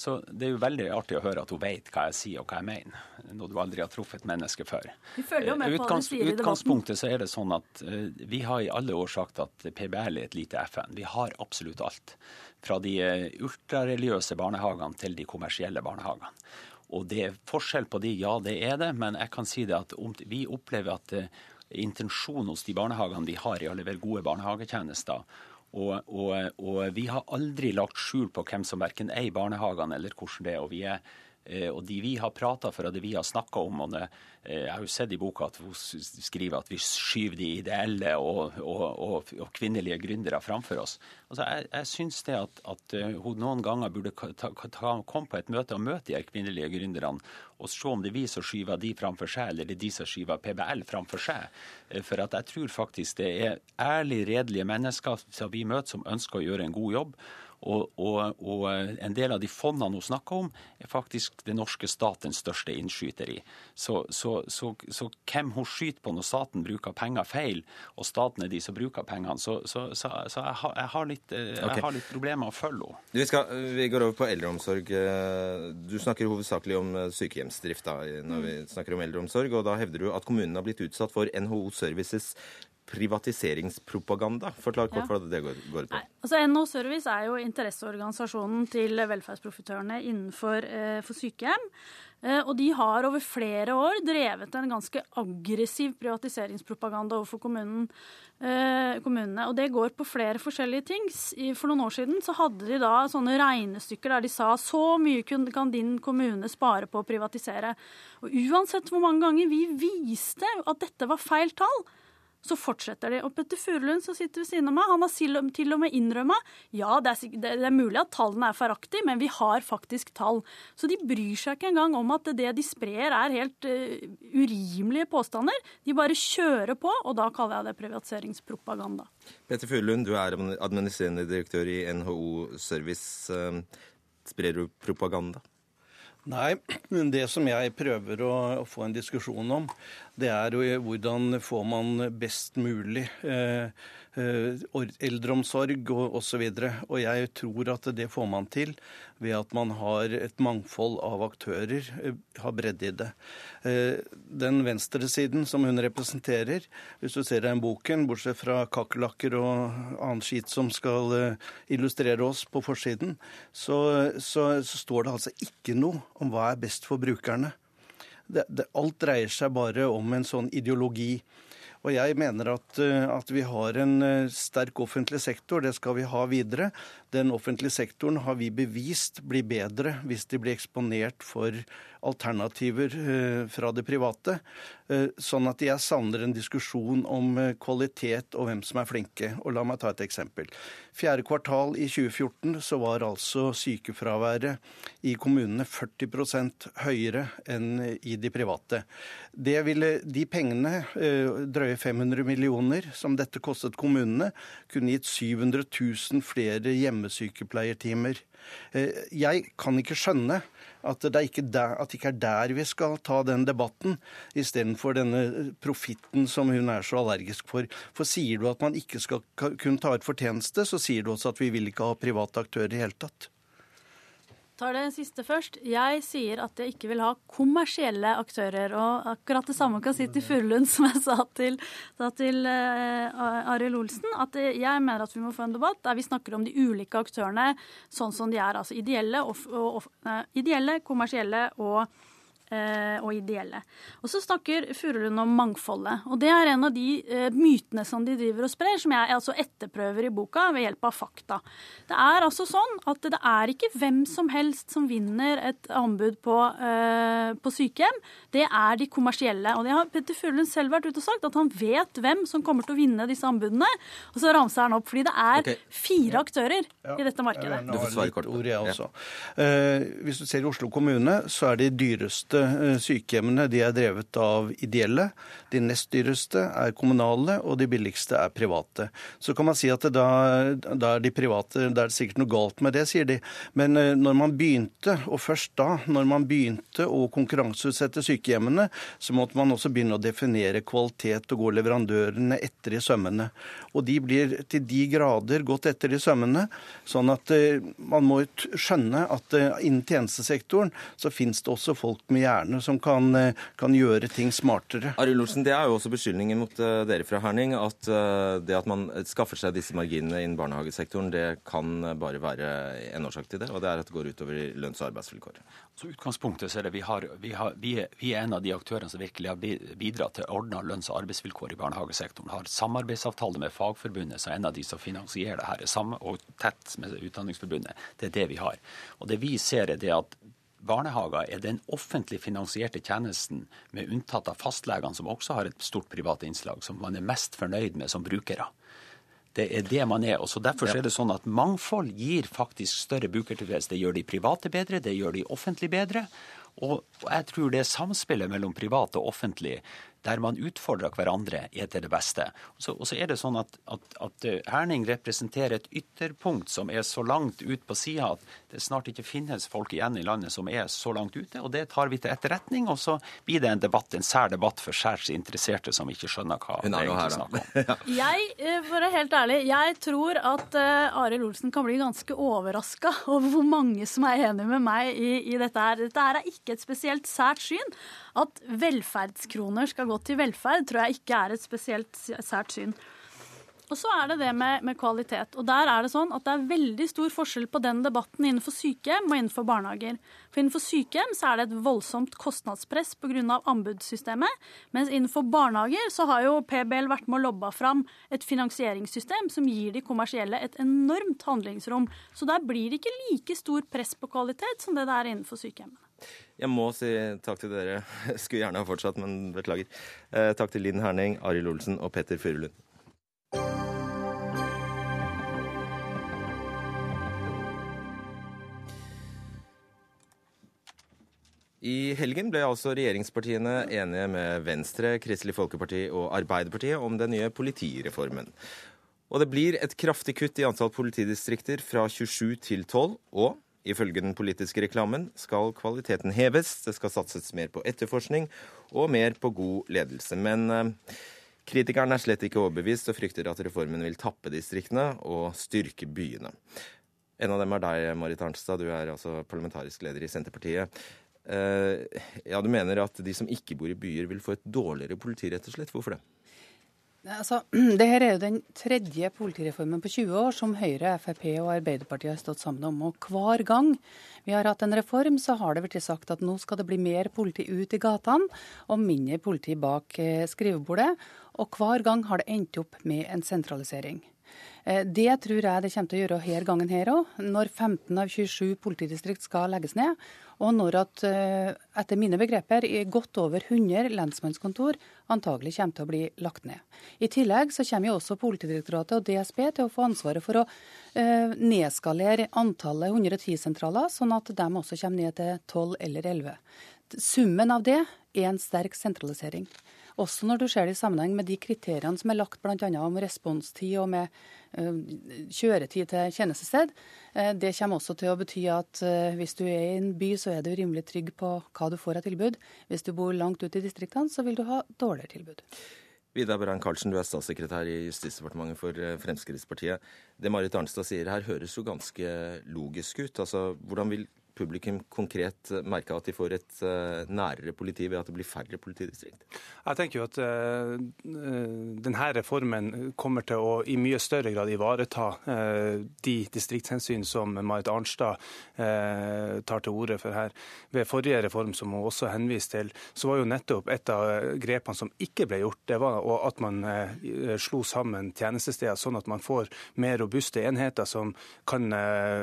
Så det er jo veldig artig å høre at hun vet hva jeg sier og hva jeg mener, når du aldri har truffet et menneske før. På Utgangs, utgangspunktet så er det sånn at uh, vi har i alle år sagt at PBL er et lite FN. Vi har absolutt alt. Fra de uh, ultrareligiøse barnehagene til de kommersielle barnehagene. Og det er forskjell på de, ja det er det, men jeg kan si det at vi opplever at uh, intensjonen hos de barnehagene vi har i å levere gode barnehagetjenester, og, og, og, vi har aldri lagt skjul på hvem som verken i barnehagene eller hvordan det er. Og vi er og de vi har prata for, og det vi har snakka om og eh, Jeg har jo sett i boka at hun skriver at vi skyver de ideelle og, og, og, og kvinnelige gründere framfor oss. Altså, jeg jeg syns det at, at, eh, hun noen ganger burde komme på et møte og møte de kvinnelige gründerne og se om det er vi som skyver de framfor seg, eller det er de som skyver PBL framfor seg. For at jeg tror faktisk det er ærlig, redelige mennesker som vi møter som ønsker å gjøre en god jobb. Og, og, og, en del av de fondene hun snakker om, er faktisk det norske statens største innskyter i. Så, så, så, så, hvem hun skyter på når staten bruker penger feil, og staten er de som bruker pengene, så, jeg, har, jeg, har litt, eh, jeg okay. har litt problemer med å følge henne. Vi, skal, vi, går over på eldreomsorg. Du snakker hovedsakelig om sykehjemsdrift da, når vi snakker om eldreomsorg, og da hevder du at kommunen har blitt utsatt for NHO Services privatiseringspropaganda. Forklar kort ja. hva det går, går på. Nei, altså NHO Service er jo interesseorganisasjonen til velferdsprofitørene innenfor eh, for sykehjem. Eh, og de har over flere år drevet en ganske aggressiv privatiseringspropaganda overfor kommunen, eh, kommunene. Og det går på flere forskjellige ting. For noen år siden så hadde de da sånne regnestykker der de sa så mye kan din kommune spare på å privatisere. Og uansett hvor mange ganger vi viste at dette var feil tall, så fortsetter de. Og Petter Furulund som sitter ved siden av meg, han har til og med innrømma ja, det er, det er, mulig at tallene er feilaktige, men vi har faktisk tall. Så de bryr seg ikke engang om at det de sprer er helt uh, urimelige påstander. De bare kjører på, og da kaller jeg det privatiseringspropaganda. Petter Furulund, du er administrerende direktør i NHO Service. Uh, sprer du propaganda? Nei, det som jeg prøver å, få en diskusjon om, det er hvordan får man best mulig eh, eh eldreomsorg og osv. Og, og jeg tror at det får man til ved at man har et mangfold av aktører, eh, har bredde i det. Eh, den venstresiden som hun representerer, hvis du ser den boken, bortsett fra kakerlakker og annen skit som skal illustrere oss på forsiden, så, så, så står det altså ikke noe om hva er best for brukerne. Det, det, alt dreier seg bare om en sånn ideologi. Og jeg mener at, eh, at, vi har en eh, sterk offentlig sektor. Det skal vi ha videre. Den offentlige sektoren har vi bevist blir bedre hvis de blir eksponert for alternativer eh, fra det private. Eh, sånn at jeg savner en diskusjon om eh, kvalitet og hvem som er flinke. Og La meg ta et eksempel. Fjerde kvartal i 2014 så var altså sykefraværet i kommunene 40% høyere enn i de private. Det ville, de pengene, drøye 500 millioner, som dette kostet kommunene, kunne gitt 700 000 flere hjemmesykepleiertimer. Jeg kan ikke skjønne at det, ikke der, at det ikke er der vi skal ta den debatten, istedenfor denne profitten som hun er så allergisk for. For sier du at man ikke skal kunne ta ut fortjeneste, så sier du også at vi vil ikke ha private aktører i hele tatt tar det siste først. Jeg sier at jeg ikke vil ha kommersielle aktører. Og akkurat det samme kan si til Furulund som jeg sa til, sa til uh, Arild Olsen. At jeg mener at vi må få en debatt der vi snakker om de ulike aktørene sånn som de er. Altså ideelle, off, off, uh, ideelle kommersielle og Eh, og ideelle. Og så snakker Furulund om mangfoldet. Og det er en av de eh, mytene som de driver og sprer, som jeg altså etterprøver i boka ved hjelp av fakta. Det er altså sånn at det er ikke hvem som helst som vinner et anbud på, uh, på sykehjem. Det er de kommersielle. Og det har Petter Furulund selv vært ute og sagt, at han vet hvem som kommer til å vinne disse anbudene. Og så ramser han opp, fordi det er okay. fire aktører ja. i dette markedet. Du får svare kort. Ord, jeg også. Ja. Uh, hvis du ser i Oslo kommune, så er de dyreste eh, sykehjemmene de er drevet av ideelle. De nest dyreste er kommunale, og de billigste er private. Så kan man si at da, da er de private Da er det sikkert noe galt med det, sier de. Men eh, når man begynte, og først da, når man begynte å konkurranseutsette sykehjemmene, så måtte man også begynne å definere kvalitet og gå leverandørene etter i sømmene. Og de blir til de grader gått etter i sømmene, sånn at eh, man må skjønne at innen tjenestesektoren så finnes det også folk med hjerne som kan, eh, kan gjøre ting smartere. Arild Olsen, Det er jo også beskyldningen mot uh, dere fra Herning at uh, det at man skaffer seg disse marginene innen barnehagesektoren, det kan bare være en årsak til det, og det er at det går utover lønns- og arbeidsvilkår. Så utgangspunktet så er det vi, har, vi, har, vi, er, vi, er, en av de aktørene som virkelig har bidratt til ordna lønns- og arbeidsvilkår i barnehagesektoren. Har samarbeidsavtale med Fagforbundet, som er en av de som finansierer det her, og tett med Utdanningsforbundet. Det er det vi har. Og det vi ser er det at barnehager er den offentlig finansierte tjenesten, med unntatt av fastlegene, som også har et stort privat innslag, som man er mest fornøyd med som brukere. Det er det man er. og så Derfor er det sånn at mangfold gir faktisk større brukertilfredshet. Det gjør de private bedre, det gjør de offentlig bedre. Og jeg tror det samspillet mellom privat og offentlig der man utfordrer hverandre, er til det beste. Og så, og så er det sånn at, at, at, Herning representerer et ytterpunkt som er så langt ut på sida at det snart ikke finnes folk igjen i landet som er så langt ute. og Det tar vi til etterretning, og så blir det en debatt, en sær debatt for særs interesserte som ikke skjønner hva det egentlig snakker om. Jeg, eh, for å være helt ærlig, jeg tror at uh, Arild Olsen kan bli ganske overraska over hvor mange som er enig med meg i, i dette her. Dette her er ikke et spesielt sært syn. At velferdskroner skal gå til velferd, tror jeg ikke er et spesielt sært syn. Og så er det det med, med, kvalitet. Og der er det sånn at det er veldig stor forskjell på den debatten innenfor sykehjem og innenfor barnehager. For innenfor sykehjem så er det et voldsomt kostnadspress pga. anbudssystemet. Mens innenfor barnehager så har jo PBL vært med å lobba fram et finansieringssystem som gir de kommersielle et enormt handlingsrom. Så der blir det ikke like stor press på kvalitet som det det er innenfor sykehjemmene. Jeg må si takk til dere. Skulle gjerne ha fortsatt, men beklager. Eh, takk til Linn Herning, Arild Olsen og Petter Furulund. I helgen ble altså regjeringspartiene enige med Venstre, Kristelig Folkeparti og Arbeiderpartiet om den nye politireformen. Og det blir et kraftig kutt i antall politidistrikter fra 27 til 12, og Ifølge den politiske reklamen skal kvaliteten heves, det skal satses mer på etterforskning og mer på god ledelse. Men eh, kritikeren er slett ikke overbevist og frykter at reformen vil tappe distriktene og styrke byene. En av dem er deg, Marit Arnstad. Du er altså parlamentarisk leder i Senterpartiet. Eh, ja, Du mener at de som ikke bor i byer, vil få et dårligere politi, rett og slett. Hvorfor det? Altså, det her er jo den tredje politireformen på 20 år som Høyre, Frp og Arbeiderpartiet har stått sammen om. Og hver gang vi har hatt en reform, så har det blitt sagt at nå skal det bli mer politi ut i gatene og mindre politi bak eh, skrivebordet. Og hver gang har det endt opp med en sentralisering. Eh, det tror jeg det kommer til å gjøre her gangen her òg, når 15 av 27 politidistrikt skal legges ned. Og når at, eh, etter mine begreper, godt over 100 lensmannskontor antagelig kommer til å bli lagt ned. I tillegg så kommer jo også Politidirektoratet og DSB til å få ansvaret for å eh, nedskalere antallet 110-sentraler, sånn at de også kommer ned til 12 eller 11. Summen av det er en sterk sentralisering. Også når du ser det i sammenheng med de kriteriene som er lagt bl.a. om responstid og med uh, kjøretid til tjenestested. Uh, det kommer også til å bety at uh, hvis du er i en by, så er du rimelig trygg på hva du får av tilbud. Hvis du bor langt ute i distriktene, så vil du ha dårligere tilbud. Vidar Brann Karlsen, du er statssekretær i Justisdepartementet for Fremskrittspartiet. Det Marit Arnstad sier her, høres jo ganske logisk ut. Altså, Hvordan vil publikum konkret merke at de får et uh, nærere politi ved at det blir færre politidistrikt? Jeg tenker jo at uh, denne reformen kommer til å i mye større grad ivareta de distriktshensyn som Marit Arnstad tar til orde for her. Ved forrige reform, som hun også henviste til, så var jo nettopp et av grepene som ikke ble gjort, det var at man slo sammen tjenestesteder, sånn at man får mer robuste enheter som kan,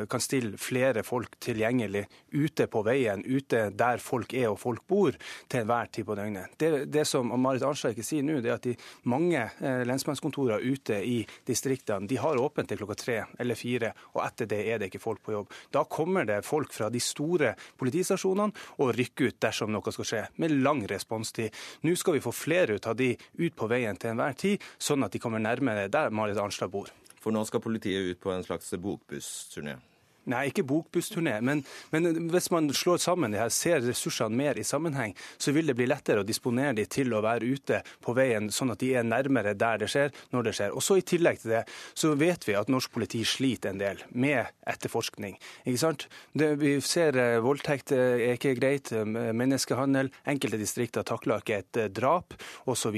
kan stille flere folk tilgjengelig ute på veien, ute der folk er og folk bor, til enhver tid på døgnet. Det, det som Marit Arnstad ikke sier nå, det er at de mange eh, lensmannskontorer ute i distriktene de har åpent til klokka tre eller fire, og etter det er det ikke folk på jobb. Da kommer det folk fra de store politistasjonene og rykker ut dersom noe skal skje, med lang responstid. Nå skal vi få flere ut av de ut på veien til enhver tid, sånn at de kommer nærmere der Marit Arnstad bor. For nå skal politiet ut på en slags bokbussturné? Nei, ikke bokbussturné. Men, men, hvis man slår sammen de her, ser ressursene mer i sammenheng, så vil det bli lettere å disponere de til å være ute på veien, sånn at de er nærmere der det skjer, når det skjer. Og så I tillegg til det så vet vi at norsk politi sliter en del med etterforskning. Ikke sant? Det, vi ser eh, voldtekt eh, er ikke greit, eh, menneskehandel, enkelte distrikter takler ikke et eh, drap osv.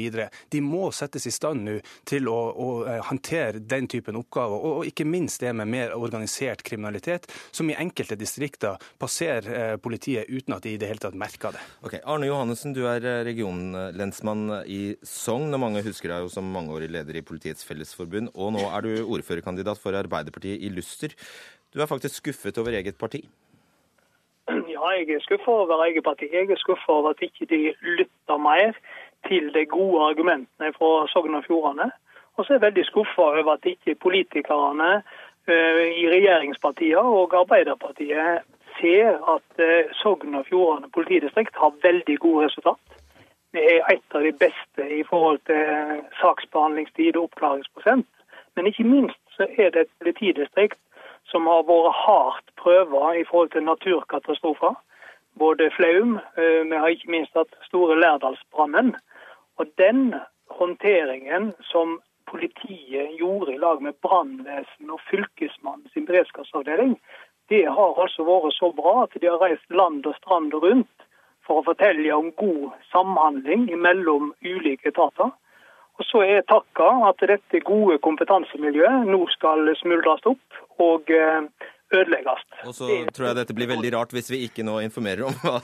De må settes i stand nå til å, å, håndtere den typen oppgaver, og, og ikke minst det med mer organisert kriminalitet kriminalitet som i enkelte distrikter passerer eh, politiet uten at de i det hele tatt merker det. Ok, Arne Johannessen, du er eh, regionlensmann i Sogn, og mange husker deg jo som mangeårig leder i Politiets Fellesforbund. Og nå er du ordførerkandidat for Arbeiderpartiet i Luster. Du er faktisk skuffet over eget parti? Ja, jeg er skuffa over eget parti. Jeg er skuffa over at ikke de lytter mer til de gode argumentene fra Sogn og Fjordane. Og så er jeg veldig skuffa over at ikke politikerne i regjeringspartiene og Arbeiderpartiet ser at uh, Sogn og Fjordane politidistrikt har veldig gode resultat. Det er et av de beste i forhold til saksbehandlingstid og oppklaringsprosent. Men ikke minst så er det et politidistrikt som har vært hardt prøva i forhold til naturkatastrofer. Både Flaum, eh, vi har ikke minst hatt store Lærdalsbrannen. Og den håndteringen som politiet gjorde i lag med brannvesen og Fylkesmannen sin beredskapsavdeling, det har altså vært så bra at de har reist land og strand rundt for å fortelle om god samhandling mellom ulike etater. Og Så er takka at dette gode kompetansemiljøet nå skal smuldres opp og eh, ødelegges. Og så tror jeg dette blir veldig rart hvis vi ikke nå informerer om hva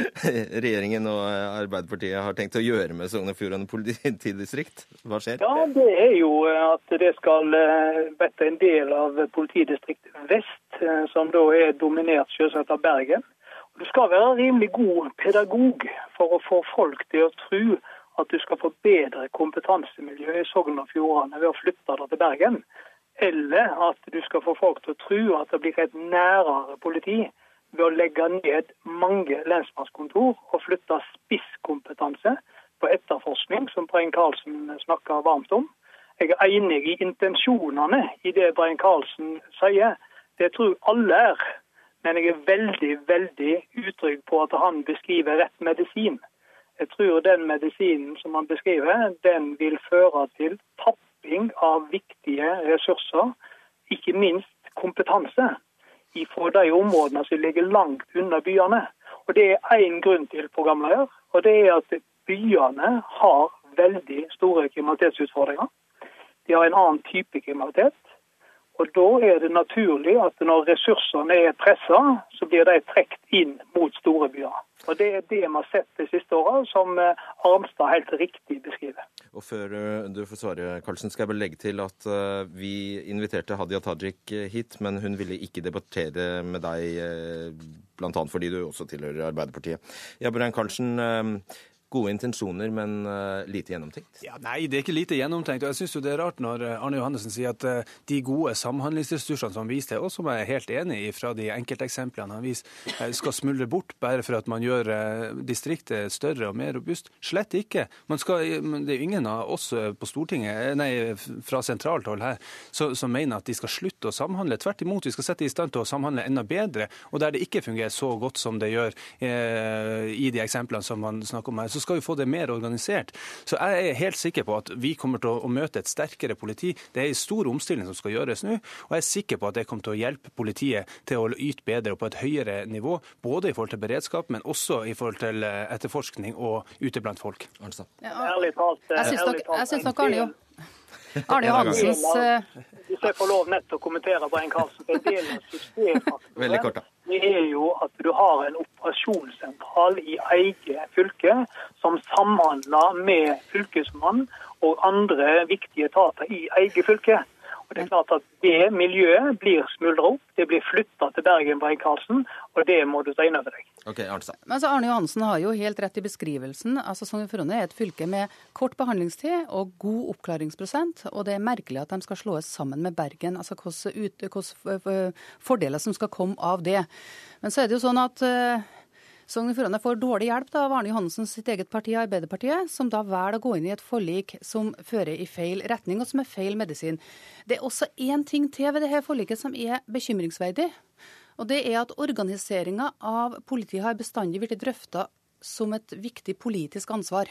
regjeringen og Arbeiderpartiet har tenkt å gjøre med Sogn og Fjordane politidistrikt. Hva skjer? Ja, Det er jo at det skal bli eh, en del av politidistrikt vest, eh, som da er dominert selvsagt av Bergen. Du skal være rimelig god pedagog for å få folk til å tro at du skal få bedre kompetansemiljø i Sogn og Fjordane ved å flytte det til Bergen. Eller at du skal få folk til å tro at det blir et nærere politi ved å legge ned mange lensmannskontor og flytte spisskompetanse på etterforskning, som Brein Karlsen snakker varmt om. Jeg er enig i intensjonene i det Brein Karlsen sier. Det tror alle er. Men jeg er veldig, veldig utrygg på at han beskriver rett medisin. Jeg tror den medisinen som han beskriver, den vil føre til tapping av viktige ressurser, ikke minst kompetanse, fra de områdene som ligger langt unna byene. Og Det er én grunn til, programleder, og det er at byene har veldig store kriminalitetsutfordringer. De har en annen type kriminalitet. Og Da er det naturlig at når ressursene er pressa, så blir de trukket inn mot store byer. Og Det er det vi har sett de siste åra, som eh, Armstad helt riktig beskriver. Og Før eh, du får svare, Karlsen, skal jeg bare legge til at eh, vi inviterte Hadia Tajik hit, men hun ville ikke debattere med deg, bl.a. fordi du også tilhører Arbeiderpartiet. Ja, Brian Karlsen, gode intensjoner, men uh, lite gjennomtenkt? Ja, nei, det er ikke lite gjennomtenkt. og Jeg syns det er rart når eh, Arne Johannessen sier at uh, de gode samhandlingsressursene som han viser til, og som jeg er helt enig i fra de enkelteksemplene han viser, skal smuldre bort bare for at man gjør distriktet større og mer robust. Slett ikke. Skal, det er ingen av oss på Stortinget, nei, fra sentralt hold her, som, mener at de skal slutte å samhandle. Tvert imot, vi skal sette i stand til å samhandle enda bedre. Og der det ikke fungerer så godt som det gjør i de eksemplene som man snakker om her, så så skal vi få det mer organisert. Så jeg er helt sikker på at vi kommer til å møte et sterkere politi. Det er en stor omstilling som skal gjøres nå, og jeg er sikker på at det kommer til å hjelpe politiet til å yte bedre og på et høyere nivå. Både i forhold til beredskap, men også i forhold til eh, etterforskning og ute blant folk. Ja, ærlig talt. Jeg syns nok Arne jo Arne Johansens Hvis jeg får lov nett å kommentere på en Karlsen, en del av systemfaktoren det er jo at du har en operasjonssentral i eget fylke som samhandler med fylkesmannen og andre viktige etater i eget fylke. Og det er klart at det miljøet blir smuldra opp, det blir flytta til Bergen Brein-Karlsen, og det må du ta inn over deg. Ok, Arne. Men altså, Arne Johansen har jo helt rett i beskrivelsen. Altså, Sogn og Fjordane er et fylke med kort behandlingstid og god oppklaringsprosent, og det er merkelig at de skal slås sammen med Bergen. Altså hvilke fordeler som skal komme av det. Men så er det jo sånn at uh, Sogn og Fjordane får dårlig hjelp da, av Arne Johansen sitt eget parti, Arbeiderpartiet, som da velger å gå inn i et forlik som fører i feil retning, og som er feil medisin. Det er også én ting til ved dette forliket som er bekymringsverdig. Og det er at organiseringa av politiet har bestandig blitt drøfta som et viktig politisk ansvar.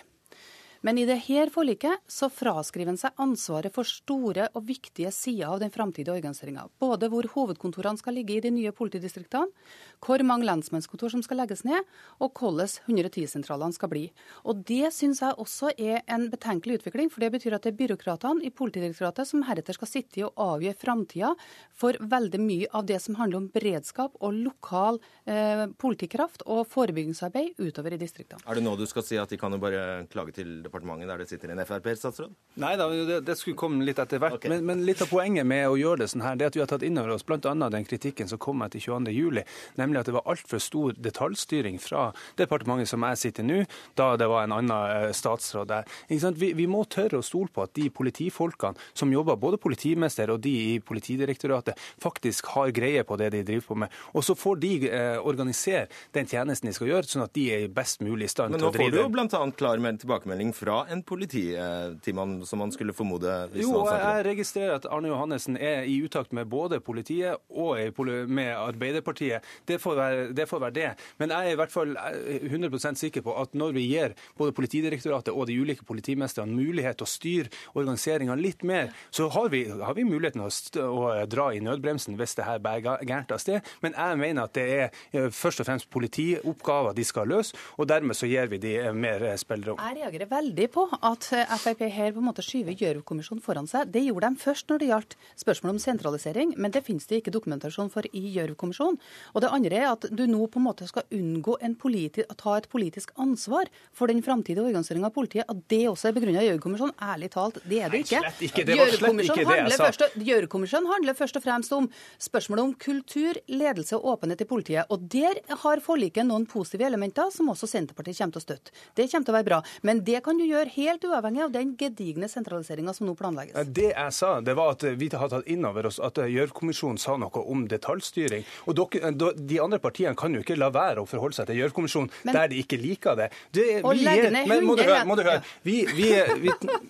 Men i dette forliket så fraskriver en seg ansvaret for store og viktige sider av den framtidige organiseringa. Både hvor hovedkontorene skal ligge i de nye politidistriktene, hvor mange lensmannskontor som skal legges ned, og hvordan 110-sentralene skal bli. Og Det syns jeg også er en betenkelig utvikling, for det betyr at det er byråkratene i Politidirektoratet som heretter skal sitte i og avgjøre framtida for veldig mye av det som handler om beredskap og lokal eh, politikraft og forebyggingsarbeid utover i distriktene. Er det nå du skal si at de kan jo bare klage til departementet der det sitter en Frp-statsråd? Nei da, det, det, skulle komme litt etter hvert. Okay. Men, men, litt av poenget med å gjøre det sånn her, det er at vi har tatt inn over oss bl.a. den kritikken som kom etter 22.07, nemlig at det var altfor stor detaljstyring fra departementet som jeg sitter nå, da det var en annen eh, statsråd der. Vi, vi, må tørre å stole på at de politifolkene som jobber, både politimester og de i Politidirektoratet, faktisk har greie på det de driver på med. Og så får de eh, organisere den tjenesten de skal gjøre, sånn at de er i best mulig stand til å drive Men nå får du jo bl.a. klar med tilbakemelding fra en polititimann, som man skulle formode hvis Jo, jeg registrerer at Arne Johannessen er i utakt med både politiet og med Arbeiderpartiet. Det får, være, det får være det. Men jeg er i hvert fall 100 eh, sikker på at når vi gir både Politidirektoratet og de ulike politimestrene mulighet til å styre organiseringa litt mer, så har vi, har vi muligheten til å, å, dra i nødbremsen hvis det her bærer gærent av sted. Men jeg mener at det er eh, først og fremst politioppgaver de skal løse, og dermed så gir vi de eh, mer spillerom. Jeg reagerer veldig på at Frp her på en måte skyver Gjørv-kommisjonen foran seg. Det gjorde de først når det gjaldt spørsmål om sentralisering, men det finnes det ikke dokumentasjon for i Gjørv-kommisjonen. Og det andre er at du nå på en måte skal unngå å ta et politisk ansvar for den framtidige organiseringa av politiet. At det også er begrunna i Gjørv-kommisjonen, ærlig talt, det er det ikke. Nei, ikke. Det. Gjørv-kommisjonen handler først og fremst om spørsmålet om kultur, ledelse og åpenhet i politiet. Og der har forliket noen positive elementer som også Senterpartiet kommer til å støtte. Det kommer til å være bra. Men det kan du gjøre helt uavhengig av den gedigne sentraliseringa som nå planlegges. Det jeg sa, det var at vi har tatt inn over oss at Gjørv-kommisjonen sa noe om detaljstyring. Og dere, de andre partiene kan jo ikke la være å forholde seg til Gjørv-kommisjonen der de ikke liker det. det vi, legge ned men, må du høre, må du høre. Vi, vi,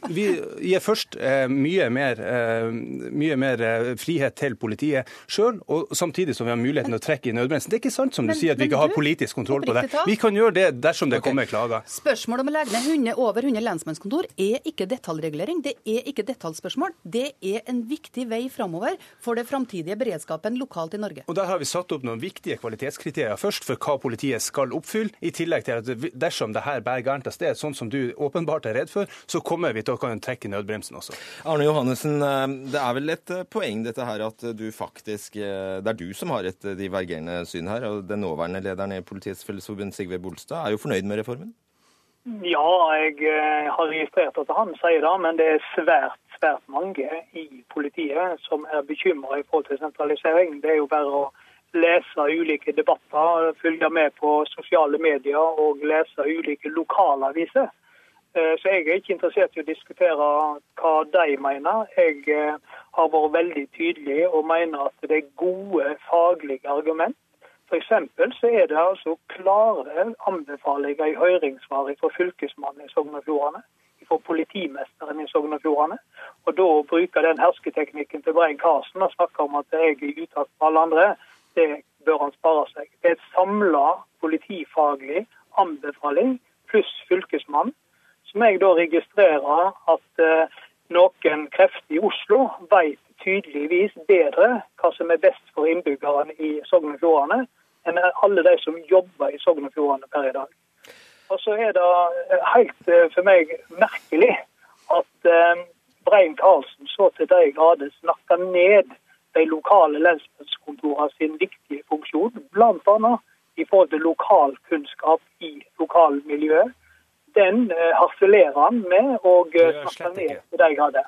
vi, gir først eh, mye mer, eh, mye mer eh, frihet til politiet sjøl, og samtidig som vi har muligheten til å trekke i nødbremsen. Det er ikke sant som du men, sier at vi ikke har politisk kontroll på det. Vi kan gjøre det dersom det okay. kommer klager. Spørsmålet om å legge ned 100, over 100 lensmannskontor er ikke detaljregulering. Det er ikke detaljspørsmål. Det er en viktig vei framover for det framtidige beredskapen lokalt i Norge. Og Der har vi satt opp noen viktige kvalitetskriterier først for hva politiet skal oppfylle, i tillegg til at dersom det her bærer gærent av sted, sånn som du åpenbart er redd for, så kommer vi til å kunne trekke nødbremsen også. Arne Johannessen, eh, det er vel et eh, poeng dette her at du faktisk eh, Det er du som har et divergerende syn her. og Den nåværende lederen i Politiets Fellesforbund, Sigve Bolstad, er jo fornøyd med reformen? Ja, jeg har registrert at han sier det, men det er svært svært mange i politiet som er bekymra i forhold til sentralisering. Det er jo bare å lese ulike debatter, følge med på sosiale medier og lese ulike lokalaviser. Eh, så jeg er ikke interessert i å diskutere hva de mener. Jeg eh, har vært veldig tydelig og mener at det er gode faglige argument. F.eks. så er det altså klare anbefalinger i høringssvaret fra Fylkesmannen i Sogn og Fjordane, fra politimesteren i Sogn og Fjordane. Og da å bruke den hersketeknikken til Brein Karsen og snakke om at jeg er i utakt med alle andre, det bør han spare seg. Det er et samla politifaglig anbefaling pluss fylkesmann, som jeg da registrerer at eh, noen krefter i Oslo vet tydeligvis bedre hva som er best for innbyggerne i Sogn og Fjordane, enn alle de som jobber i Sogn og Fjordane per i dag. Og så er det eh, helt eh, for meg merkelig at eh, Brein Karlsen så til de grader snakker ned de lokale lensmannskontorene sin viktige funksjon, bl.a. i forhold til lokalkunnskap i lokalmiljøet. Den harselerer han med og snakker ned til de grader.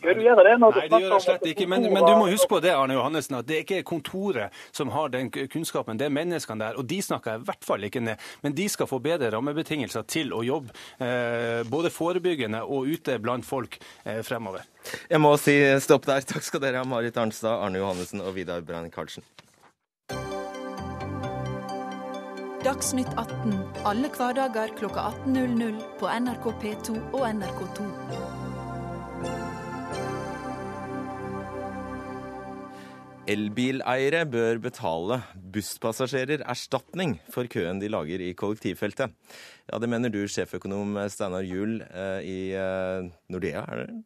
Gjør du gjerne det når Nei, det gjør jeg slett ikke. Men, men, du må huske på det, Arne Johannessen, at det ikke er kontoret som har den kunnskapen, det er menneskene der. Og de snakker jeg i hvert fall ikke ned. Men de skal få bedre rammebetingelser til å jobbe eh, både forebyggende og ute blant folk eh, fremover. Jeg må si stopp der. Takk skal dere ha, Marit Arnstad, Arne Johannessen og Vidar Brein Karlsen. Dagsnytt 18 alle hverdager kl 18.00 på NRK P2 og NRK2. Elbileiere bør betale busspassasjerer erstatning for køen de lager i kollektivfeltet. Ja, Det mener du, sjeføkonom Steinar Juel eh, i eh, Nordea, er det?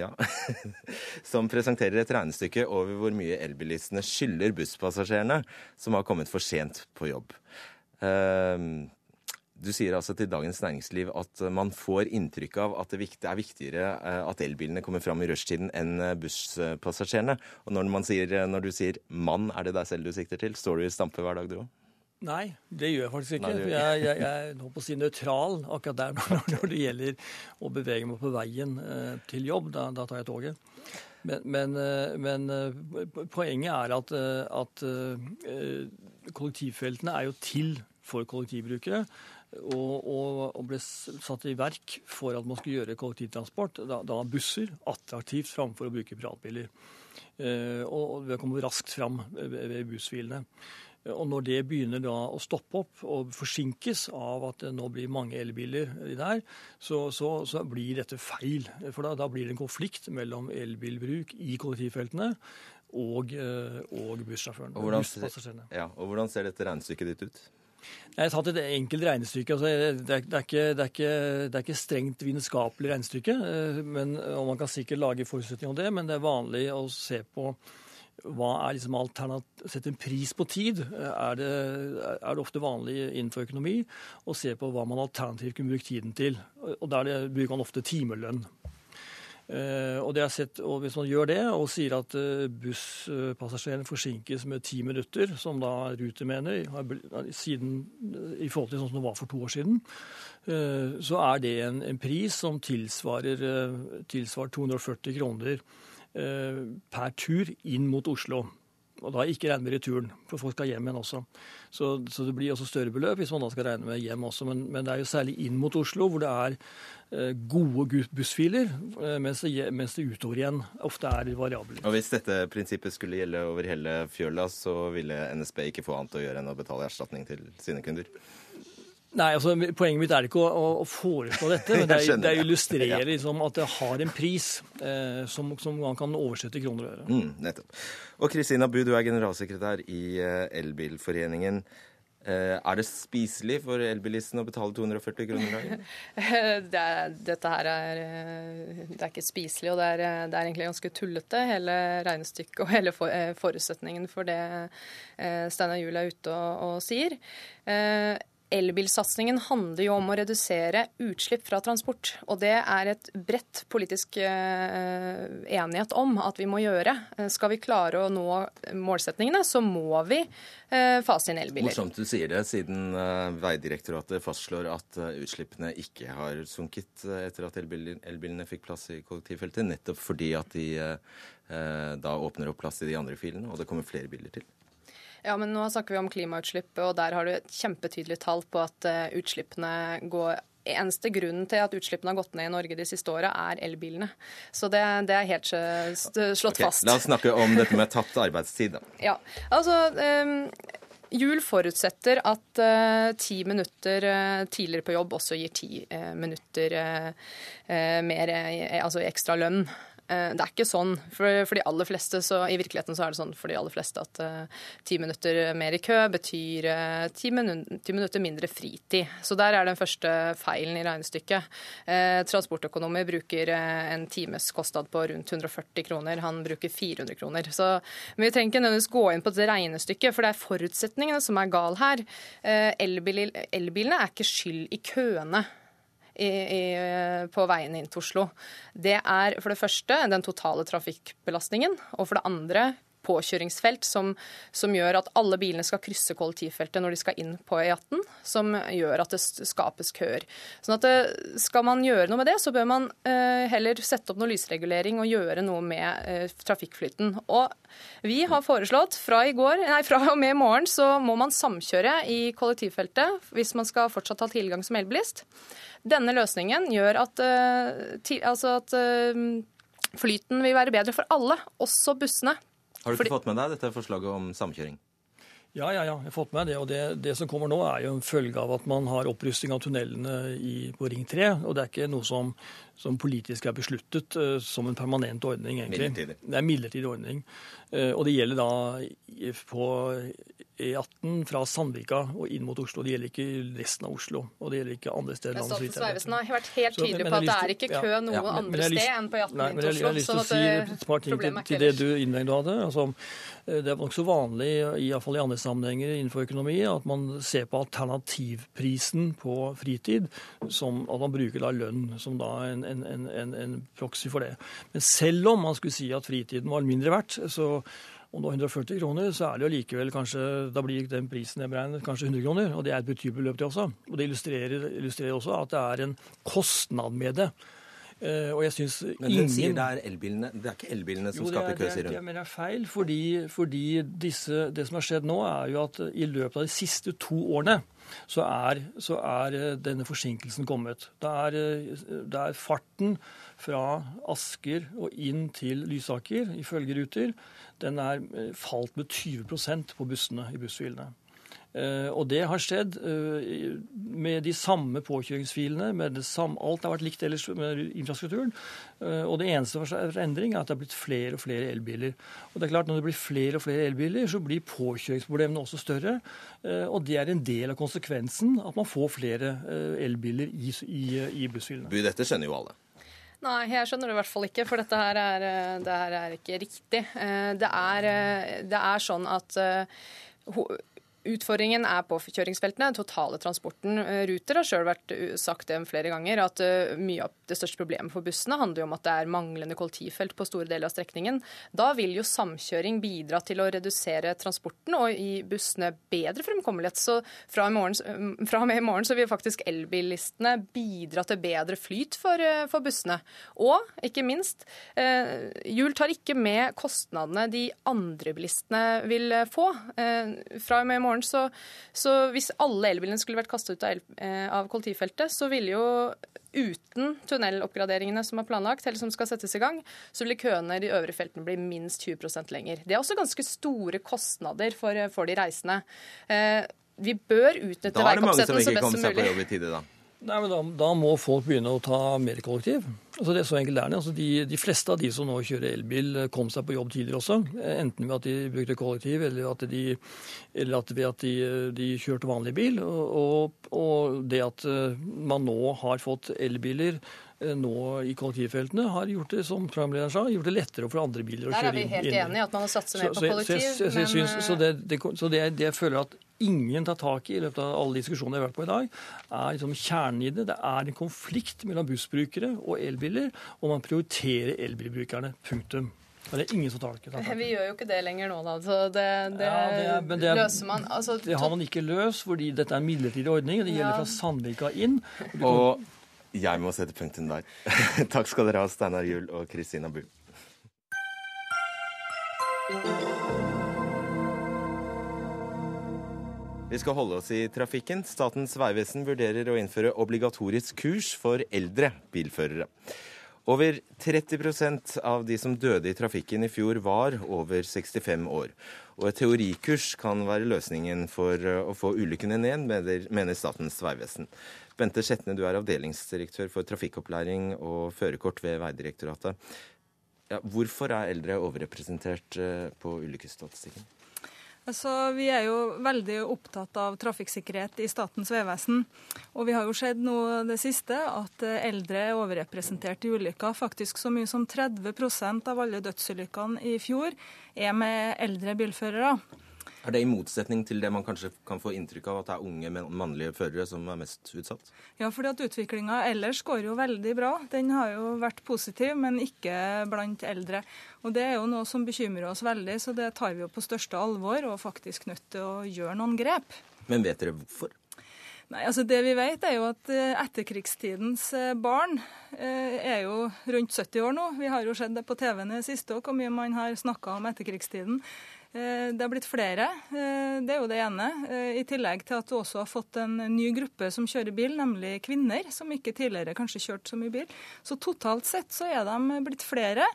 Ja. som presenterer et regnestykke over hvor mye elbilistene skylder busspassasjerene som har kommet for sent på jobb. Du sier altså til Dagens Næringsliv at man får inntrykk av at det er viktigere eh, at elbilene kommer fram i rushtiden enn eh, busspassasjerene. Og når, sier, eh, når, du sier 'mann', er det deg selv du sikter til? Står du i stampe hver dag, du òg? Nei, det gjør jeg faktisk ikke. Nei, jeg, jeg, jeg er på å si nøytral akkurat der når, det gjelder å bevege meg på veien eh, til jobb. Da, da tar jeg toget. Men, men, eh, men eh, poenget er at, eh, at eh, kollektivfeltene er jo til for kollektivbrukere. Og, og, og ble satt i verk for at man skulle gjøre kollektivtransport, da, da busser, attraktivt framfor å bruke privatbiler. Eh, og ved vi har kommet raskt fram ved bussfilene. Og når det begynner da å stoppe opp og forsinkes av at det nå blir mange elbiler der, så, så, så blir dette feil. For da, da blir det en konflikt mellom elbilbruk i kollektivfeltene og, eh, og bussjåførene. Og hvordan, ja, og hvordan ser dette regnestykket ditt ut? Jeg har tatt et enkelt regnestykke. Altså, det, er, det, er ikke, det, er ikke, det er ikke strengt vitenskapelig regnestykke. eh, Men, og man kan sikkert lage forutsetninger om det, men det er vanlig å se på hva er liksom Sette en pris på tid. Er det, er det ofte vanlig innenfor økonomi å se på hva man alternativt kunne brukt tiden til. Og der bruker man ofte timelønn. Eh, og, det sett, og Hvis man gjør det og sier at eh, busspassasjerene forsinkes med ti minutter, som da Ruter mener, siden, i forhold til sånn som det var for to år siden, eh, så er det en, en pris som tilsvarer, eh, tilsvarer 240 kroner eh, per tur inn mot Oslo. Og da ikke regne med returen, for folk skal hjem igjen også. Så, så det blir også større beløp hvis man da skal regne med hjem også. Men, men det er jo særlig inn mot Oslo hvor det er eh, gode bussfiler, eh, mens, det, mens det utover igjen ofte er variabler. Og Hvis dette prinsippet skulle gjelde over hele fjøla, så ville NSB ikke få annet å gjøre enn å betale erstatning til sine kunder? Nei, altså Poenget mitt er ikke å, å, foreslå dette, men det er, det er å illustrere Ja. liksom, at det har en pris eh, som, som man kan oversette i kroner og øre. Mm, nettopp. Og Kristina Bu, du er generalsekretær i eh, Elbilforeningen. Eh, Er det spiselig for elbilisten å betale 240 kroner dagen? Det er, dette her er, eh, det er ikke spiselig, og det er, det er egentlig ganske tullete, hele regnestykket og hele for, forutsetningen for det eh, Steinar Juel er ute og, og sier. Elbilsatsingen handler jo om å redusere utslipp fra transport. Og det er et bredt politisk eh, enighet om at vi må gjøre. Eh, Skal vi klare å nå målsetningene, så må vi eh, fase inn elbiler. Morsomt du sier det, siden Veidirektoratet fastslår at utslippene ikke har sunket etter at elbilene fikk plass i kollektivfeltet, nettopp fordi at de da åpner opp plass i de andre filene, og det kommer flere biler til. Ja, men nå snakker vi om klimautslipp, og der har du et kjempetydelig tall på at eh, utslippene går Eneste grunnen til at utslippene har gått ned i Norge de siste åra, er elbilene. Så det, det er helt eh, slått okay, fast. La oss snakke om dette med tapt arbeidstid. da. Ja, altså um, Jul forutsetter at uh, ti minutter uh, tidligere på jobb også gir ti eh, minutter mer altså ekstra lønn. Eh, det er ikke sånn for, for de aller fleste, så i virkeligheten så er det sånn for de aller fleste at eh, ti minutter mer i kø betyr eh, ti, minu ti minutter mindre fritid. Så der er den første feilen i regnestykket. Uh, transportøkonomer bruker en times kostnad på rundt 140 kroner. Han bruker 400 kroner. Så men vi trenger ikke nødvendigvis gå inn på et regnestykke, for det er forutsetningene som er gal her. Elbil, elbilene er ikke skyld i køene. I, i, på veiene inn til Oslo. Det er for det første den totale trafikkbelastningen, og for det andre påkjøringsfelt som, som gjør at alle bilene skal krysse kollektivfeltet når de skal inn på E18, som gjør at det skapes køer. Sånn at det, Skal man gjøre noe med det, så bør man eh, heller sette opp noe lysregulering og gjøre noe med eh, trafikkflyten. Og vi har foreslått fra går, nei, fra og med i morgen så må man samkjøre i kollektivfeltet hvis man skal fortsatt ha tilgang som elbilist. Denne løsningen gjør at, eh, ti, altså at eh, flyten vil være bedre for alle, også bussene. Har du Fordi- ikke fått med deg dette forslaget om samkjøring? Ja, ja, ja, jeg har fått med det. Og det, det som kommer nå, er jo en følge av at man har opprusting av tunnelene i, på Ring 3. Og det er ikke noe som, som politisk er besluttet uh, som en permanent ordning, egentlig. Midlertidig. Det er en midlertidig ordning. Uh, og det gjelder da på E18 fra Sandvika og inn mot Oslo. Det gjelder ikke resten av Oslo. Og det gjelder ikke andre steder. i Men Statens vegvesen har vært helt tydelig på at det er ikke kø ja, noe ja, men andre lyst- sted enn på E18 Nei, inn til jeg, jeg har Oslo. lyst til å si det- et par ting til, til det du innlegg du hadde. Altså, eh, det er nokså vanlig, iallfall i andre sammenhenger innenfor økonomi, at man ser på alternativprisen på fritid, som at man bruker da lønn som da en, en, en, en, en proxy for det. Men selv om man skulle si at fritiden var mindre verdt, så om det var 140 kroner, så er det jo likevel kanskje Da blir den prisen beregnet kanskje 100 kroner, og det er et betydelig beløp, det også. Og det illustrerer, illustrerer også at det er en kostnad med det. Uh, og jeg synes Men ingen... sier det er elbilene Det er ikke elbilene som jo, skaper kø, sier hun. Det, det er feil, fordi, fordi disse, det som har skjedd nå, er jo at i løpet av de siste to årene så er, så er eh, denne forsinkelsen kommet. Det er, det er farten fra Asker og inn til Lysaker, ifølge Ruter, den er falt med 20% på bussene i bussfilene. Uh, og det har skjedd uh, med de samme påkjøringsfilene. med samme, Alt har vært likt ellers med infrastrukturen. Og det eneste for endring er at det har blitt flere og flere elbiler. Og det er klart Når det blir flere og flere elbiler, så blir påkjøringsproblemene også større. og det er en del av konsekvensen at man får flere elbiler i, i, i bussfilene. Dette skjønner jo alle. Nei, jeg skjønner det i hvert fall ikke, for dette her er, det her er ikke riktig. Det er, det er sånn at Utfordringen er på kjøringsfeltene, den totale transporten. Eh, Ruter har sjøl sagt det flere ganger, at eh, mye av det største problemet for bussene handler om at det er manglende kollektivfelt på store deler av strekningen. Da vil jo samkjøring bidra til å redusere transporten og gi bussene bedre fremkommelighet. Så fra, morgen, fra og med i morgen så vil faktisk elbilistene bidra til bedre flyt for, eh, for bussene. Og ikke minst, eh, Jul tar ikke med kostnadene de andre bilistene vil få. Eh, fra og med i morgen morgen. Så, så hvis alle elbilene skulle vært kastet ut av, el, eh, av kollektivfeltet, så ville jo uten tunneloppgraderingene som er planlagt, eller som skal settes i gang, så ville køene i de øvre feltene bli minst 20% lenger. Det er også ganske store kostnader for, for de reisende. Eh, vi bør utnytte veikapasiteten så best som mulig. Da er det mange som ikke kommer seg på jobb i tide, da. Nei, men da, da, må folk begynne å ta mer kollektiv. Altså det er så enkelt er det. Altså de, de, fleste av de som nå kjører elbil, kom seg på jobb tidligere også. Enten ved at de brukte kollektiv, eller, at de, eller at ved at de, de, kjørte vanlig bil. Og, og, det at eh, man nå har fått elbiler eh, nå i kollektivfeltene, har gjort det som programlederen sa, gjort det lettere for andre biler å kjøre inn. Der er vi helt enige at man må satse mer på kollektiv. Så, så, så, men... så, det, det, det, det jeg føler at ingen tar tak i i løpet av alle diskusjonene jeg har vært på i dag, er liksom kjernen i det. Det er en konflikt mellom bussbrukere og elbiler, og man prioriterer elbilbrukerne. Punktum. Men det er ingen som tar i Vi gjør jo ikke det lenger nå, da. Så det, det, ja, det, er, det er, løser man. Altså, det har man ikke løst, fordi dette er en midlertidig ordning. Det gjelder ja. fra Sandvika inn. Og, og jeg må sette punktum der. Takk skal dere ha, Steinar Juel og Kristina Bu. Vi skal holde oss i trafikken. Statens vegvesen vurderer å innføre obligatorisk kurs for eldre bilførere. Over 30% av de som døde i trafikken i fjor, var over 65 år. Og et teorikurs kan være løsningen for å få ulykkene ned, mener Statens vegvesen. Bente Skjetne, du er avdelingsdirektør for trafikkopplæring og førerkort ved Vegdirektoratet. Ja, hvorfor er eldre overrepresentert eh, på ulykkesstatistikken? Altså, vi er jo veldig opptatt av trafikksikkerhet i Statens vegvesen. Og vi har jo sett nå det siste at eldre er overrepresentert i ulykker. Faktisk så mye som 30% av alle dødsulykkene i fjor er med eldre bilførere. Er det i motsetning til det man kanskje kan få inntrykk av, at det er unge mannlige førere som er mest utsatt? Ja, fordi at utviklinga ellers går jo veldig bra. Den har jo vært positiv, men ikke blant eldre. Og Det er jo noe som bekymrer oss veldig, så det tar vi jo på største alvor og faktisk nødt til å gjøre noen grep. Men vet dere hvorfor? Nei, altså Det vi vet, er jo at eh, etterkrigstidens eh, barn eh, er jo rundt 70 år nå. Vi har jo sett det på TV-en i det siste òg, hvor mye man har snakka om etterkrigstiden. Det har blitt flere, det er jo det ene. I tillegg til at du også har fått en ny gruppe som kjører bil, nemlig kvinner, som ikke tidligere kanskje kjørte så mye bil. Så totalt sett så er de blitt flere.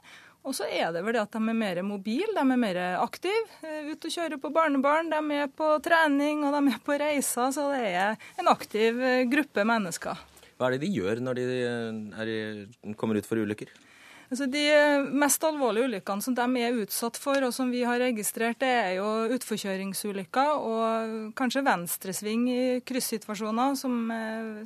Og så er det vel det at de er mer mobile, de er mer aktive. Eh, Ute og kjører på barnebarn, de er på trening og de er på reiser. Så det er en aktiv eh, gruppe mennesker. Hva er det de gjør når de eh, er, kommer ut for ulykker? Altså de mest alvorlige ulykkene som de er utsatt for, og som vi har registrert, det er jo utforkjøringsulykker og kanskje venstresving i kryssituasjoner som,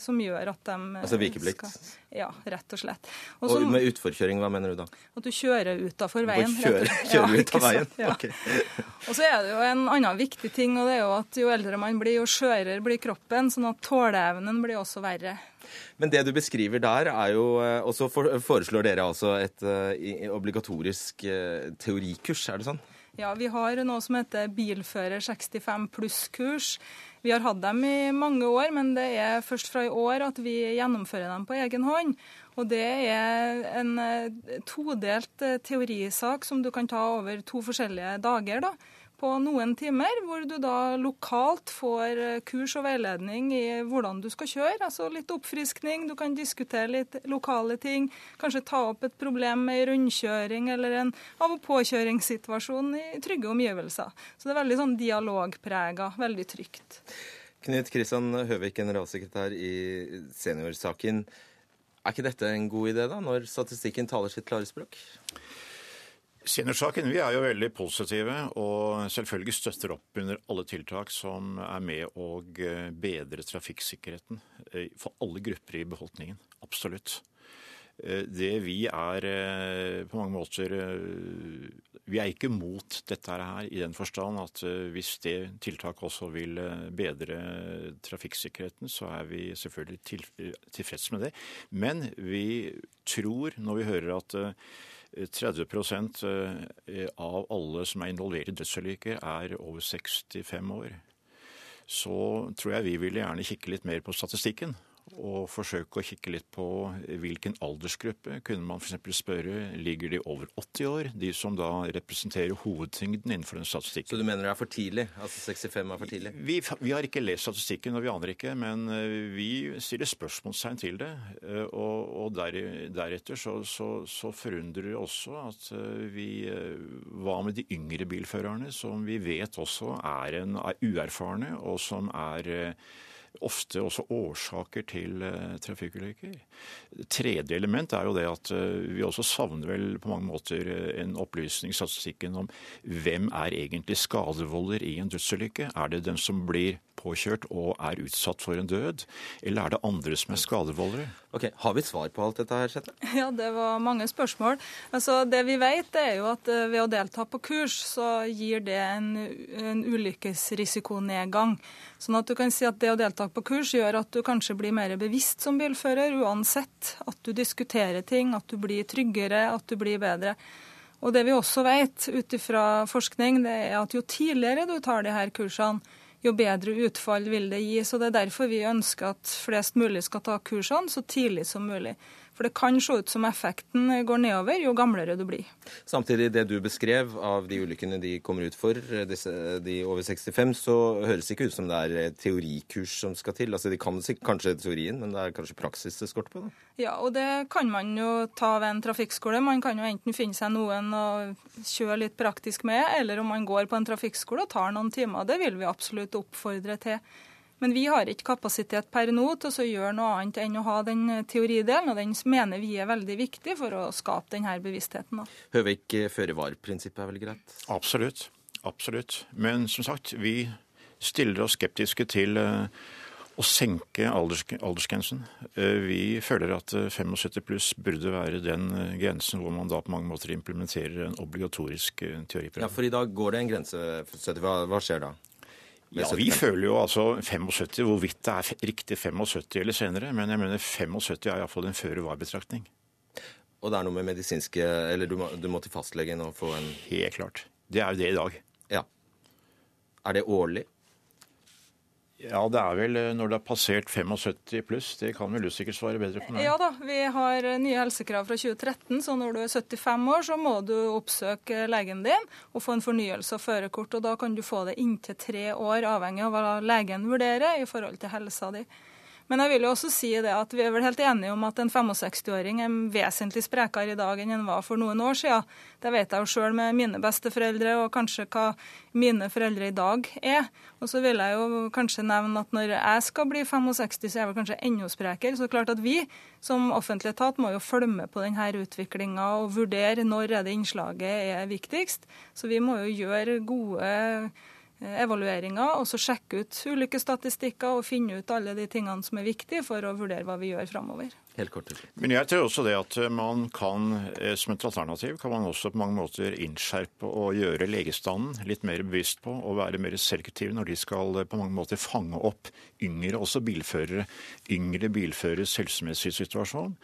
som gjør at de Altså vikeplikt? Skal, ja, rett og slett. Også, og med utforkjøring, hva mener du da? At du kjører utafor veien. Kjører, kjører ja, ut av veien? Ja. Okay. og så er det jo en annen viktig ting, og det er jo at jo eldre man blir, jo skjørere blir kroppen, sånn at tåleevnen blir også verre. Men det du beskriver der, er jo eh, Og så foreslår dere altså et uh, obligatorisk uh, teorikurs, er det sånn? Ja, Vi har noe som heter Bilfører 65 pluss-kurs. Vi har hatt dem i mange år, men det er først fra i år at vi gjennomfører dem på egen hånd. Og Det er en eh, todelt eh, teorisak som du kan ta over to forskjellige dager. da på noen timer, hvor du da lokalt får eh, kurs og veiledning i hvordan du skal kjøre. Altså litt oppfriskning, du kan diskutere litt lokale ting. Kanskje ta opp et problem med en rundkjøring eller en av- og påkjøringssituasjon i trygge omgivelser. Så det er veldig sånn dialogprega, veldig trygt. Knut Kristian Høvik, generalsekretær i Seniorsaken. Er ikke dette en god idé, da, når statistikken taler sitt klare språk? Seniorsaken, Vi er jo veldig positive og selvfølgelig støtter opp under alle tiltak som er med å bedre trafikksikkerheten eh, for alle grupper i befolkningen. Absolutt. Eh, det vi er eh, på mange måter Vi er ikke mot dette her i den forstand at hvis det tiltaket også vil bedre trafikksikkerheten, så er vi selvfølgelig tilfreds med det. Men vi tror, når vi hører at 30% av alle som er involvert i dødsulykker, er over 65 år. Så tror jeg vi ville gjerne kikke litt mer på statistikken og forsøke å kikke litt på hvilken aldersgruppe. Kunne man f.eks. spørre ligger de over 80 år, de som da representerer hovedtyngden innenfor den statistikken. Så du mener det er for tidlig? Altså 65 er for tidlig? Vi, vi har ikke lest statistikken, og vi aner ikke, men eh, vi stiller spørsmålstegn til det. Eh, og, og der, deretter så, så, så, forundrer det også at eh, vi Hva med de yngre bilførerne, som vi vet også er, en, er uerfarne, og som er ofte også årsaker til uh, trafikkulykker. Tredje element er jo det at uh, vi også savner vel på mange måter uh, en opplysning statistikken om hvem er egentlig skadevolder i en dødsulykke. Er det den som blir påkjørt og er utsatt for en død, eller er det andre som er skadevoldere? Ok, Har vi et svar på alt dette her, Sette? Ja, det var mange spørsmål. Altså, det vi vet, er jo at ved å delta på kurs, så gir det en, en ulykkesrisikonedgang. Sånn at du kan si at det å delta på kurs gjør at du kanskje blir mer bevisst som bilfører, uansett. At du diskuterer ting, at du blir tryggere, at du blir bedre. Og det vi også vet ut ifra forskning, det er at jo tidligere du tar de her kursene, jo bedre utfall vil det gi. Så det er derfor vi ønsker at flest mulig skal ta kursene så tidlig som mulig. For det kan se ut som effekten går nedover jo gamlere du blir. Samtidig, det du beskrev av de ulykkene de kommer ut for, disse, de over 65, så høres det ikke ut som det er teorikurs som skal til. Altså, De kan kanskje teorien, men det er kanskje praksis det skorter på? da? Ja, og det kan man jo ta ved en trafikkskole. Man kan jo enten finne seg noen å kjøre litt praktisk med, eller om man går på en trafikkskole og tar noen timer. Det vil vi absolutt oppfordre til. Men vi har ikke kapasitet per nå til å gjøre noe annet enn å ha den teoridelen, og den mener vi er veldig viktig for å skape denne bevisstheten. Høvik, føre-var-prinsippet er vel greit? Absolutt. Absolutt. Men som sagt, vi stiller oss skeptiske til eh, å senke alders, aldersgrensen. Eh, vi føler at 75 eh, pluss burde være den grensen hvor man da på mange måter implementerer en obligatorisk teoriprøve. Ja, For i dag går det en grense. Hva, hva skjer da? Ja, Vi føler jo altså 75, hvorvidt det er riktig 75 eller senere. Men jeg mener 75 er iallfall en føre-var-betraktning. Og det er noe med medisinske Eller du må, du må til fastlegen og få en Helt klart. Det er jo det i dag. Ja. Er det årlig? Ja, det er vel eh, når det er passert 75 pluss. Det kan vel du sikkert svare bedre på. Meg. Ja da, vi har eh, nye helsekrav fra 2013, så når du er 75 år, så må du oppsøke legen din og få en fornyelse av førerkort. Og da kan du få det inntil tre år, avhengig av hva legen vurderer i forhold til helsa di. Men jeg vil jo også si det at vi er vel helt enige om at en 65-åring er vesentlig sprekere i dag enn en var for noen år siden. Det vet jeg jo sjøl med mine besteforeldre, og kanskje hva mine foreldre i dag er. Og så vil jeg jo kanskje nevne at når jeg skal bli 65, så er jeg vel kanskje enda sprekere. Så det er klart at vi som offentlig etat må jo følge med på denne utviklinga og vurdere når er det innslaget er viktigst. Så vi må jo gjøre gode evalueringer, og så sjekke ut ulykkesstatistikker og finne ut alle de tingene som er viktige for å vurdere hva vi gjør framover. Men jeg tror også det at man kan, eh, som et alternativ, kan man også på mange måter innskjerpe og gjøre legestanden litt mer bevisst på og være mer selektiv når de skal på mange måter fange opp yngre, også bilførere, yngre bilføreres helsemessige situasjon.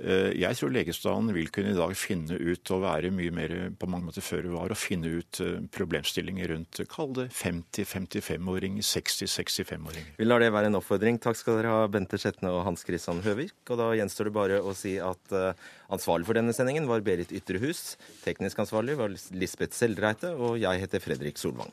Eh, jeg tror legestanden vil kunne i dag finne ut og være mye mer på mange måter før det var, og finne ut eh, problemstillinger rundt kall det 50-55-åringer, 60-65-åringer. Vi lar det være en oppfordring. Takk skal dere ha, Bente Skjetne og Hans Christian Høvik. Og da gjenstår det bare å si at uh, ansvarlig for denne sendingen var Berit Ytrehus. Teknisk ansvarlig var Lisbeth Seldreite, og jeg heter Fredrik Solvang.